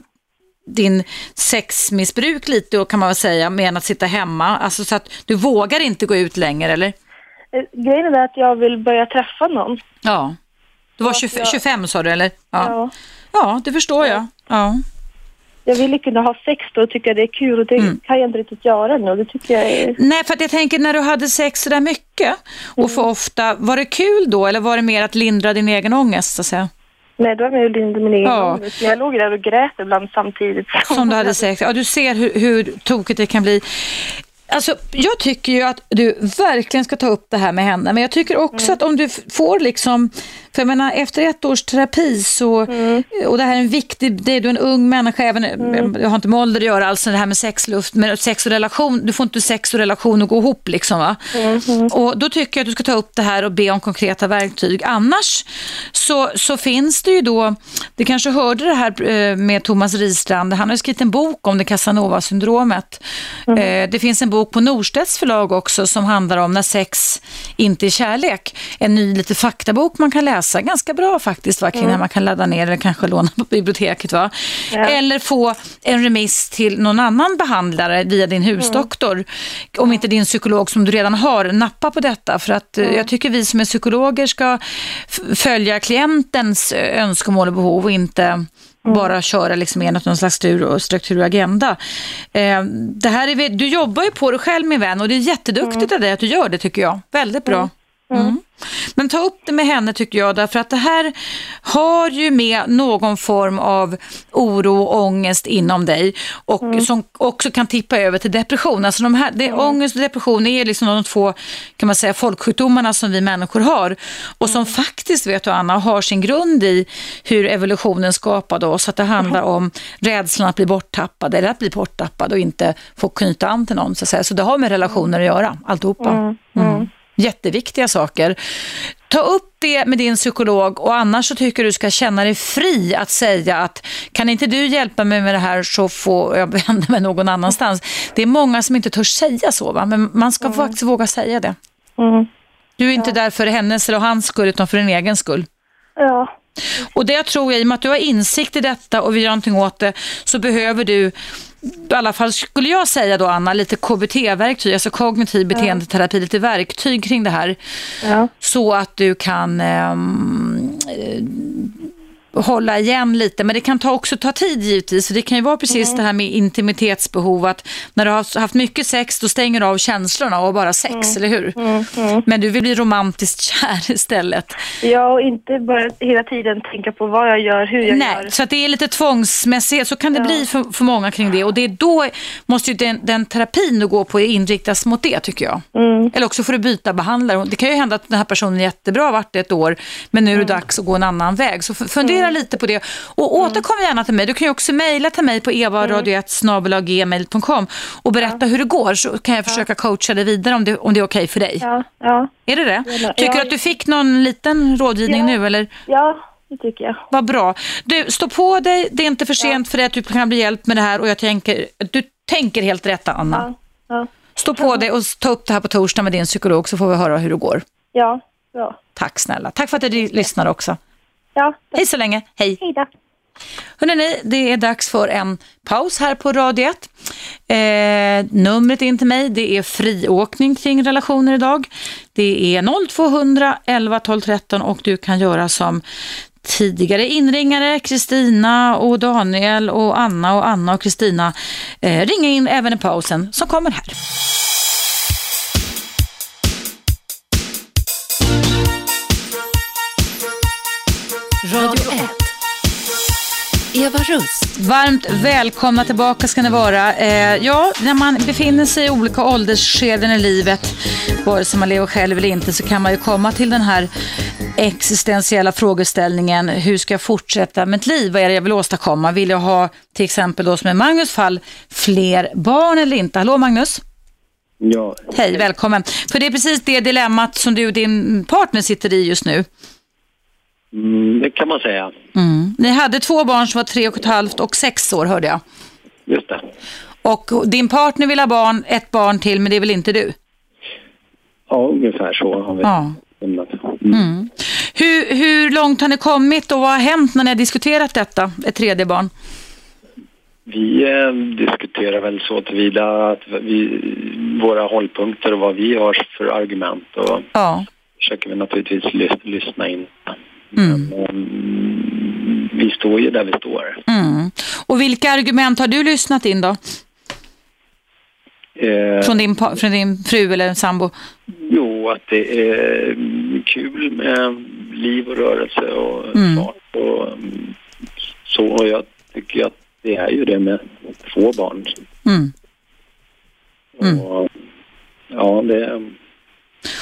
S2: din sexmissbruk lite kan man väl säga med att sitta hemma, alltså så att du vågar inte gå ut längre eller?
S12: Eh, Grejen är att jag vill börja träffa någon.
S2: Ja. Du var
S12: Och
S2: 25,
S12: jag-
S2: 25 sa du eller? Ja.
S12: Ja.
S2: Ja, det förstår jag. Ja.
S12: Jag ville kunna ha sex då och tycka det är kul och det
S2: Mm.
S12: kan jag inte riktigt göra nu. Det tycker jag är...
S2: Nej, för att jag tänker när du hade sex så där mycket och för ofta, var det kul då eller var det mer att lindra din egen ångest så att säga?
S12: Nej, då var jag ju min egen
S2: Ja.
S12: ångest. Jag låg där och grät ibland samtidigt.
S2: Som du hade sex. Ja, du ser hur, hur tokigt det kan bli. Alltså, jag tycker ju att du verkligen ska ta upp det här med henne, men jag tycker också att om du får liksom, för jag menar efter ett års terapi så, och det här är en viktig, det är du en ung människa, även, jag har inte med ålder att göra, alltså det här med sexluft, men sex och relation, du får inte sex och relation att gå ihop liksom va? Och då tycker jag att du ska ta upp det här och be om konkreta verktyg. Annars så, så finns det ju då, du kanske hörde det här eh, med Thomas Ristrand, han har ju skrivit en bok om det Casanova-syndromet. Eh, Det finns en bok på Norstedts förlag också som handlar om när sex inte är kärlek. En ny lite faktabok man kan läsa, ganska bra faktiskt, va, kring
S13: Mm.
S2: när man kan ladda ner eller kanske låna på biblioteket. Va?
S13: Ja.
S2: Eller få en remiss till någon annan behandlare via din husdoktor. Om inte din psykolog som du redan har nappar på detta. För att eh, jag tycker vi som är psykologer ska följa klientens eh, önskemål och behov och inte bara köra liksom enligt någon slags struktur och, struktur och agenda. Eh, det här är, du jobbar ju på det själv min vän och det är jätteduktigt av dig att du gör det tycker jag. Väldigt bra. Mm. Men ta upp det med henne tycker jag, därför att det här har ju med någon form av oro och ångest inom dig och som också kan tippa över till depression. Alltså de här, det, Ångest och depression är liksom de två kan man säga, folksjukdomarna som vi människor har och som faktiskt, vet du Anna, har sin grund i hur evolutionen skapade oss. Att det handlar om rädslan att bli borttappad eller att bli borttappad och inte få knyta an till någon. Så, att säga. så det har med relationer att göra, alltihopa. Mm. Jätteviktiga saker. Ta upp det med din psykolog och annars så tycker du ska känna dig fri att säga att kan inte du hjälpa mig med det här så får jag vända mig någon annanstans. Det är många som inte törs säga så, va? men man ska faktiskt våga säga det. Du är inte där för hennes eller hans skull utan för din egen skull.
S12: Ja.
S2: Och det jag tror jag, i och med att du har insikt i detta och vill göra någonting åt det, så behöver du, i alla fall skulle jag säga då Anna, lite KBT-verktyg, alltså kognitiv beteendeterapi, lite verktyg kring det här. Så att du kan eh, hålla igen lite, men det kan ta, också ta tid givetvis. Så det kan ju vara precis det här med intimitetsbehov, att när du har haft mycket sex, då stänger du av känslorna och bara sex, eller hur? Men du vill bli romantiskt kär istället.
S12: Ja, och inte bara hela tiden tänka på vad jag gör, hur jag
S2: Nej,
S12: gör.
S2: så att det är lite tvångsmässighet. Så kan det bli för, för många kring det. Och det är då måste ju den, den terapin du går på inriktas mot det, tycker jag. Eller också får du byta behandlare. Det kan ju hända att den här personen är jättebra, varit det ett år, men nu är det dags att gå en annan väg. Så f- fundera lite på det. Och återkom gärna till mig. Du kan ju också mejla till mig på evaradio1 och berätta hur det går, så kan jag försöka coacha dig vidare om det, om det är okej för dig.
S12: Ja, ja.
S2: Är det det? Tycker
S12: Ja.
S2: du att du fick någon liten rådgivning
S12: Ja.
S2: nu, eller?
S12: Ja, det tycker jag.
S2: Vad bra. Du, stå på dig. Det är inte för sent för dig att du kan bli hjälpt med det här och jag tänker, du tänker helt rätt Anna.
S12: Ja.
S2: Stå på dig och ta upp det här på torsdag med din psykolog så får vi höra hur det går.
S12: Ja, bra.
S2: Tack snälla. Tack för att du lyssnar också.
S12: Ja.
S2: Hej så länge. Hej.
S12: Hej då.
S2: Hörrni, det är dags för en paus här på Radio 1. Eh, numret in till mig, det är friåkning kring relationer idag. Det är 0200 11 12 13 och du kan göra som tidigare inringare, Kristina och Daniel och Anna och Anna och Kristina. Eh, ringa in även i pausen som kommer här.
S1: Radio 1. Eva Russ.
S2: Varmt välkomna tillbaka ska ni vara. Eh, ja, när man befinner sig i olika åldersskeden i livet, vare sig man lever själv eller inte, så kan man ju komma till den här existentiella frågeställningen. Hur ska jag fortsätta mitt liv? Vad är det jag vill åstadkomma? Vill jag ha, till exempel då som i Magnus fall, fler barn eller inte? Hallå Magnus?
S14: Ja,
S2: Hej, välkommen. För det är precis det dilemmat som du och din partner sitter i just nu.
S14: Mm, det kan man säga.
S2: Mm. Ni hade två barn som var tre och ett halvt och sex år hörde jag.
S14: Just det.
S2: Och din partner vill ha barn, ett barn till, men det väl inte du?
S14: Ja, ungefär så har vi
S2: Ja.
S14: lämnat.
S2: Mm. Hur, hur långt har ni kommit och vad har hänt när ni har diskuterat detta, ett tredje barn?
S14: Vi eh, diskuterar väl så tillvida att vi, våra hållpunkter och vad vi har för argument och
S2: Ja.
S14: försöker vi naturligtvis lys, lyssna in.
S2: Mm.
S14: Men, mm, vi står ju där vi står.
S2: Mm. Och vilka argument har du lyssnat in då?
S14: Eh,
S2: från, din, från din fru eller sambo?
S14: Jo, att det är kul med liv och rörelse och mm. fart och mm, så. Och jag tycker att det är ju det med två barn.
S2: Mm.
S14: Mm. Och, ja, det...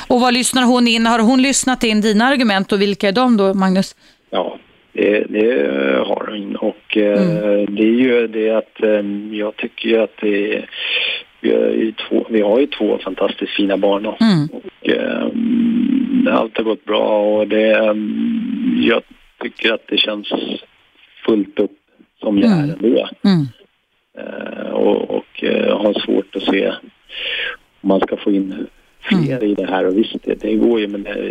S2: Och vad lyssnar hon in? Har hon lyssnat in dina argument och vilka är de då, Magnus?
S14: Ja, det, det har hon och eh, mm. det är ju det att eh, jag tycker att det vi två, vi har ju två fantastiskt fina barn mm. och um, allt har gått bra och det, jag tycker att det känns fullt upp som jag mm. är ändå.
S2: Mm.
S14: Och och har svårt att se om man ska få in fler mm. i det här och visst det, det går ju men det,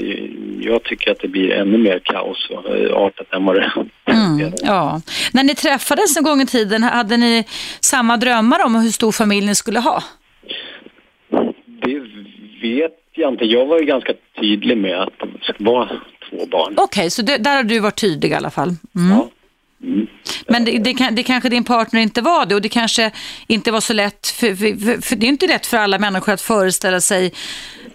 S14: jag tycker att det blir ännu mer kaos och artat än vad det
S2: mm, Ja. När ni träffades en gång i tiden, hade ni samma drömmar om hur stor familj ni skulle ha?
S14: Det vet jag inte. Jag var ju ganska tydlig med att det skulle vara två barn.
S2: Okej, okay, så det, där har du varit tydlig i alla fall? Mm. Ja.
S14: Mm.
S2: Men det, det, det, kanske din partner inte var det och det kanske inte var så lätt, för, för, för, det är inte lätt för alla människor att föreställa sig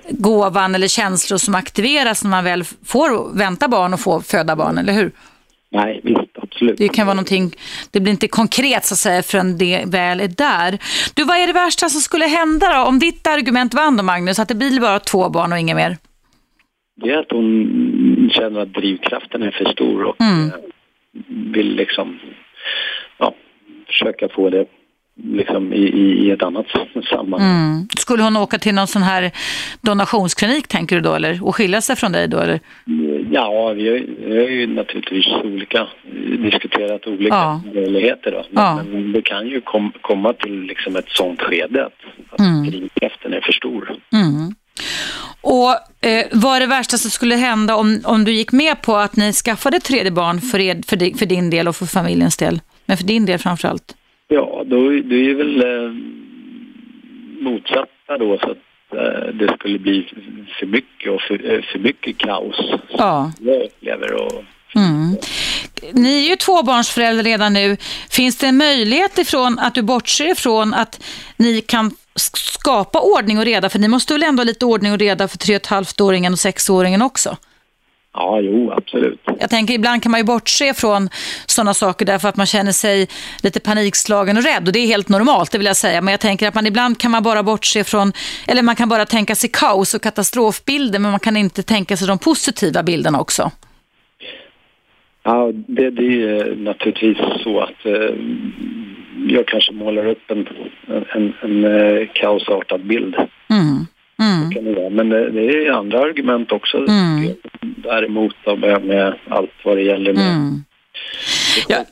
S2: gåvan eller känslor som aktiveras när man väl får vänta barn och få föda barn, eller hur?
S14: Nej, visst, absolut.
S2: Det kan vara någonting, det blir inte konkret så att säga förrän det väl är där. Du, vad är det värsta som skulle hända då? Om ditt argument vann då Magnus, att det blir bara två barn och inget mer?
S14: Det är att hon känner att drivkraften är för stor och mm. Vill liksom ja, försöka få det liksom i, i ett annat sammanhang.
S2: Mm. Skulle hon åka till någon sån här donationsklinik tänker du då eller? Och skilja sig från dig då eller?
S14: Ja, vi har, vi har ju naturligtvis olika, diskuterat olika ja. möjligheter då. Men, ja. men, det kan ju kom, komma till liksom ett sånt skede att, att mm. drivkraften är för stor.
S2: Mm. Och eh, vad är det värsta som skulle hända om, om du gick med på att ni skaffade ett tredje barn för, er, för, di, för din del och för familjens del? Men för din del framför allt?
S14: Ja, då, det är väl eh, motsatta då så att eh, det skulle bli för mycket och för, eh, för mycket kaos.
S2: Ja.
S14: Jag upplever och
S2: Mm. Ni är ju tvåbarnsföräldrar redan nu. Finns det en möjlighet ifrån att du bortser ifrån att ni kan skapa ordning och reda? För ni måste väl ändå ha lite ordning och reda för tre och ett halvt-åringen och sexåringen också?
S14: Ja, jo, absolut.
S2: Jag tänker ibland kan man ju bortse från sådana saker därför att man känner sig lite panikslagen och rädd och det är helt normalt, det vill jag säga. Men jag tänker att man ibland kan man bara bortse från, eller man kan bara tänka sig kaos och katastrofbilder men man kan inte tänka sig de positiva bilderna också.
S14: Ja, det, det är naturligtvis så att eh, jag kanske målar upp en, en, en, en eh, kaosartad bild.
S2: Mm. Mm.
S14: Men det, det, är andra argument också mm. däremot med, med allt vad det gäller med mm. Ja.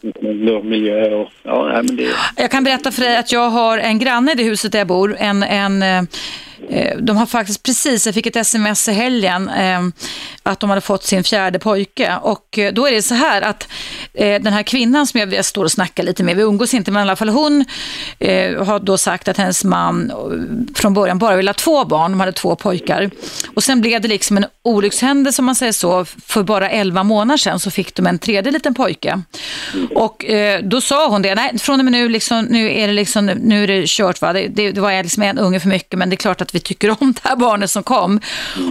S14: miljö och ja, men det...
S2: Jag kan berätta för dig att jag har en granne i det huset där jag bor, en, en eh, Eh, de har faktiskt precis, jag fick ett sms i helgen eh, att de hade fått sin fjärde pojke. Och eh, då är det så här att den här kvinnan som jag står och snackar lite med, vi umgås inte men i alla fall hon har då sagt att hennes man från början bara ville ha två barn, de hade två pojkar. Och sen blev det liksom en olyckshändelse om man säger så, för bara elva månader sedan så fick de en tredje liten pojke och eh, då sa hon det, nej från och med nu, liksom, nu är det liksom, nu är det kört va, det, det, det var liksom en unge för mycket men det är klart att vi tycker om det här barnet som kom.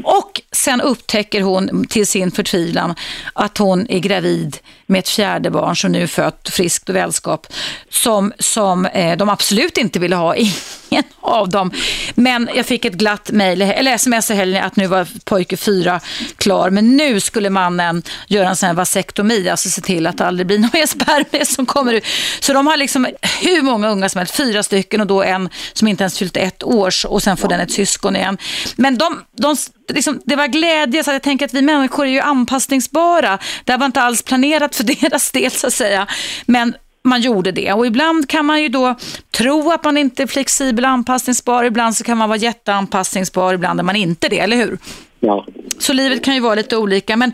S2: Och sen upptäcker hon till sin förtvivlan att hon är gravid med ett fjärde barn som nu är fött friskt och välskap som, som eh, de absolut inte ville ha, ingen av dem. Men jag fick ett glatt mejl, eller sms i helgen att nu var pojke fyra klar, men nu skulle mannen göra en sån här vasektomi, alltså se till att det aldrig blir någon mer spermier som kommer ut. Så de har liksom hur många unga som helst, fyra stycken och då en som inte ens fyllt ett års och sen får den ett syskon igen. Men de, de liksom, det var glädje, så jag tänker att vi människor är ju anpassningsbara. Det här var inte alls planerat för deras del så att säga. Men man gjorde det och ibland kan man ju då tro att man inte är flexibel och anpassningsbar. Ibland så kan man vara jätteanpassningsbar, ibland är man inte det, eller hur?
S14: Ja.
S2: Så livet kan ju vara lite olika. Men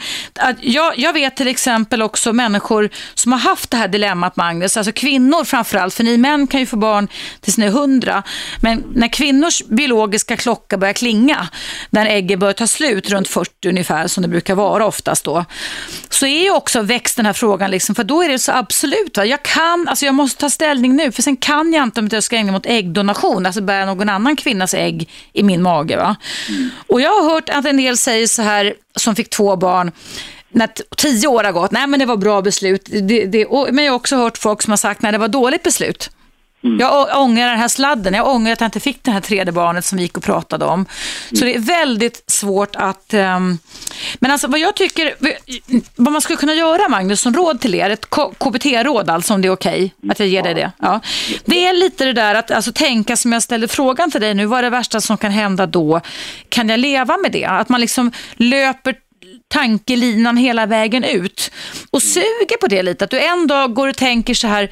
S2: jag, jag vet till exempel också människor som har haft det här dilemmat, Magnus. Alltså kvinnor framförallt, för ni män kan ju få barn tills ni är hundra. Men när kvinnors biologiska klocka börjar klinga, när ägget börjar ta slut runt 40 ungefär, som det brukar vara oftast då, så är ju också växt den här frågan, liksom, för då är det så absolut. Va? Jag kan, alltså jag måste ta ställning nu, för sen kan jag inte om jag ska ägna mig åt äggdonation, alltså bära någon annan kvinnas ägg i min mage. Va? Mm. Och jag har hört att en en del säger så här, som fick två barn, när tio år har gått, nej men det var bra beslut. Det, det, och, men jag har också hört folk som har sagt, nej det var dåligt beslut. Mm. Jag ångrar den här sladden, jag ångrar att jag inte fick det här tredje barnet som vi gick och pratade om. Mm. Så det är väldigt svårt att... Um... men alltså vad jag tycker, vad man skulle kunna göra Magnus, som råd till er, ett KBT-råd alltså om det är okej okay, att jag ger dig det. Ja. Det är lite det där att alltså, tänka som jag ställde frågan till dig nu, vad är det värsta som kan hända då? Kan jag leva med det? Att man liksom löper tankelinan hela vägen ut och suger på det lite. Att du en dag går och tänker så här,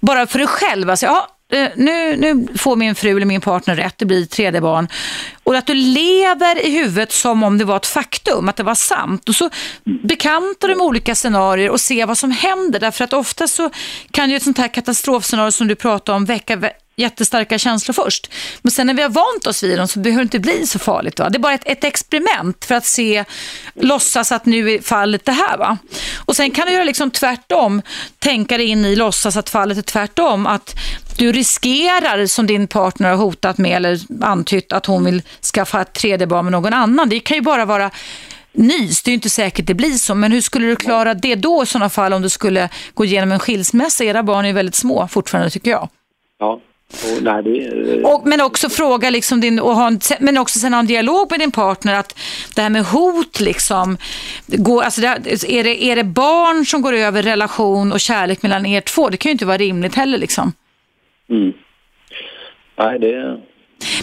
S2: bara för dig själv, alltså, ja, eh, nu, nu får min fru eller min partner rätt, det blir tredje barn. Och att du lever i huvudet som om det var ett faktum, att det var sant. Och så bekantar du med olika scenarier och ser vad som händer. Därför att ofta så kan ju ett sånt här katastrofscenario som du pratar om väcka jättestarka känslor först. Men sen när vi har vant oss vid dem så behöver det inte bli så farligt. Va? Det är bara ett, ett experiment för att se, låtsas att nu är fallet det här. Va? Och sen kan du göra liksom tvärtom, tänka dig in i låtsas att fallet är tvärtom. Att du riskerar, som din partner har hotat med eller antytt, att hon vill skaffa ett tredje barn med någon annan. Det kan ju bara vara nys. Det är ju inte säkert det blir så. Men hur skulle du klara det då i sådana fall om du skulle gå igenom en skilsmässa? Era barn är väldigt små fortfarande tycker jag.
S14: Ja, och, nej, det,
S2: och, men också fråga liksom din, och ha en, men också sen ha en dialog med din partner att det här med hot liksom, går, alltså det, är, det, är det barn som går över relation och kärlek mellan er två? Det kan ju inte vara rimligt heller liksom.
S14: Mm. Nej, det,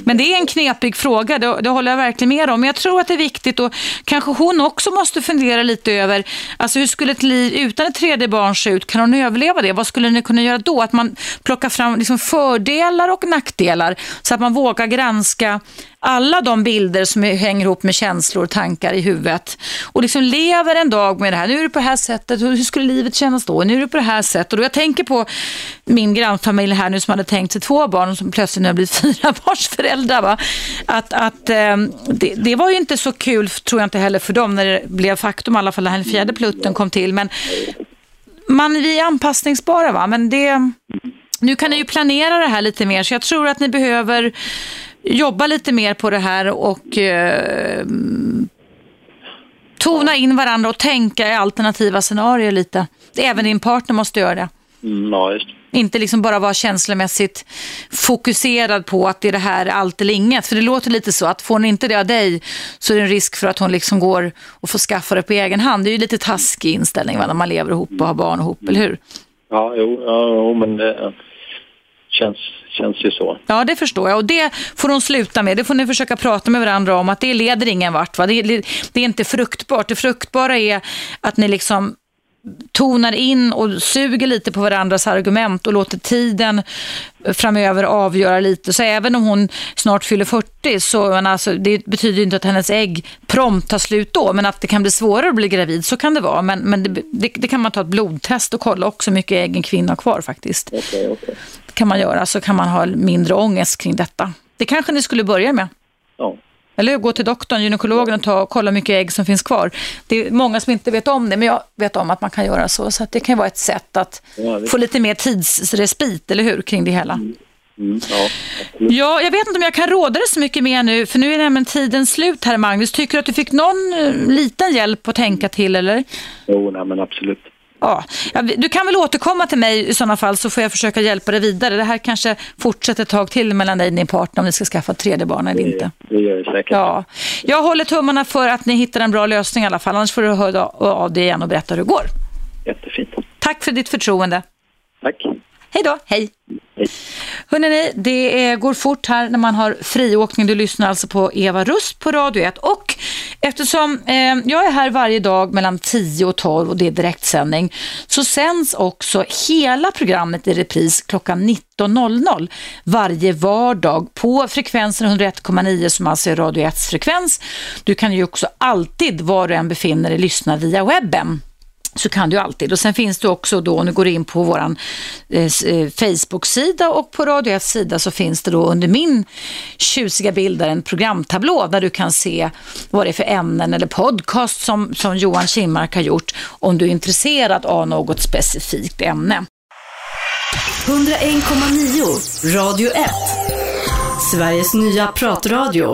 S2: men det är en knepig fråga, det, det, håller jag verkligen med om. Men jag tror att det är viktigt och kanske hon också måste fundera lite över, alltså hur skulle ett liv utan ett tredje barn se ut? Kan hon överleva det? Vad skulle ni kunna göra då? Att man plockar fram liksom fördelar och nackdelar så att man vågar granska alla de bilder som hänger ihop med känslor och tankar i huvudet och liksom lever en dag med det här. Nu är det på det här sättet, hur skulle livet kännas då? Nu är det på det här sättet. Och jag tänker på min grannfamilj här nu som hade tänkt sig två barn och som plötsligt nu har blivit fyra barns föräldrar. Va? Att, att eh, det, det, var ju inte så kul, tror jag inte heller för dem, när det blev faktum, i alla fall när den fjärde plutten kom till. Men man, vi är anpassningsbara, va? men det... Nu kan ni ju planera det här lite mer, så jag tror att ni behöver jobba lite mer på det här och eh, tona in varandra och tänka i alternativa scenarier lite. Även din partner måste göra det.
S14: Mm, ja, just.
S2: Inte liksom bara vara känslomässigt fokuserad på att det är det här allt eller inget. För det låter lite så att får hon inte det av dig så är det en risk för att hon liksom går och får skaffa det på egen hand. Det är ju lite taskig inställning va, när man lever ihop och har barn ihop, eller hur?
S14: Ja, jo, ja, men det känns, känns ju så.
S2: Ja, det förstår jag. Och det får hon sluta med. Det får ni försöka prata med varandra om. Att det leder ingen vart. Va? Det, det är inte fruktbart. Det fruktbara är att ni liksom tonar in och suger lite på varandras argument och låter tiden framöver avgöra lite. Så även om hon snart fyller 40 så men alltså, det betyder inte att hennes ägg prompt tar slut då. Men att det kan bli svårare att bli gravid, så kan det vara. Men, men det, det, det kan man ta ett blodtest och kolla också hur mycket ägg en kvinna har kvar faktiskt.
S14: Okay, okay.
S2: Kan man göra så kan man ha mindre ångest kring detta. Det kanske ni skulle börja med.
S14: Ja.
S2: Eller gå till doktorn, gynekologen och ta, kolla hur mycket ägg som finns kvar. Det är många som inte vet om det, men jag vet om att man kan göra så. Så det kan vara ett sätt att ja, få lite mer tidsrespit, eller hur, kring det hela. Mm.
S14: Mm, ja,
S2: ja, jag vet inte om jag kan råda dig så mycket mer nu, för nu är nämligen tiden slut här, Magnus. Tycker du att du fick någon eh, liten hjälp att tänka till, eller?
S14: Jo, nej, men absolut.
S2: Ja, du kan väl återkomma till mig i sådana fall så får jag försöka hjälpa dig vidare. Det här kanske fortsätter ett tag till mellan dig och din partner om ni ska skaffa ett tredje barn eller inte.
S14: Det gör det säkert.
S2: Ja. Jag håller tummarna för att ni hittar en bra lösning i alla fall. Annars får du höra av dig igen och berätta hur det går.
S14: Jättefint.
S2: Tack för ditt förtroende.
S14: Tack.
S2: Hej då, hej. Hörrni, det går fort här när man har friåkning. Du lyssnar alltså på Eva Rust på Radio 1 och eftersom eh, jag är här varje dag mellan 10 och 12 och det är direktsändning så sänds också hela programmet i repris klockan 19.00 varje vardag på frekvensen 101,9 som alltså är Radio 1 frekvens. Du kan ju också alltid var du än befinner dig lyssna via webben så kan du alltid. Och sen finns det också då, om du går in på vår eh, eh, Facebook-sida och på Radio 1 sida så finns det då under min tjusiga bilder en programtablå där du kan se vad det är för ämnen eller podcast som, som Johan Kimmark har gjort om du är intresserad av något specifikt ämne.
S1: 101,9 Radio 1 Sveriges nya pratradio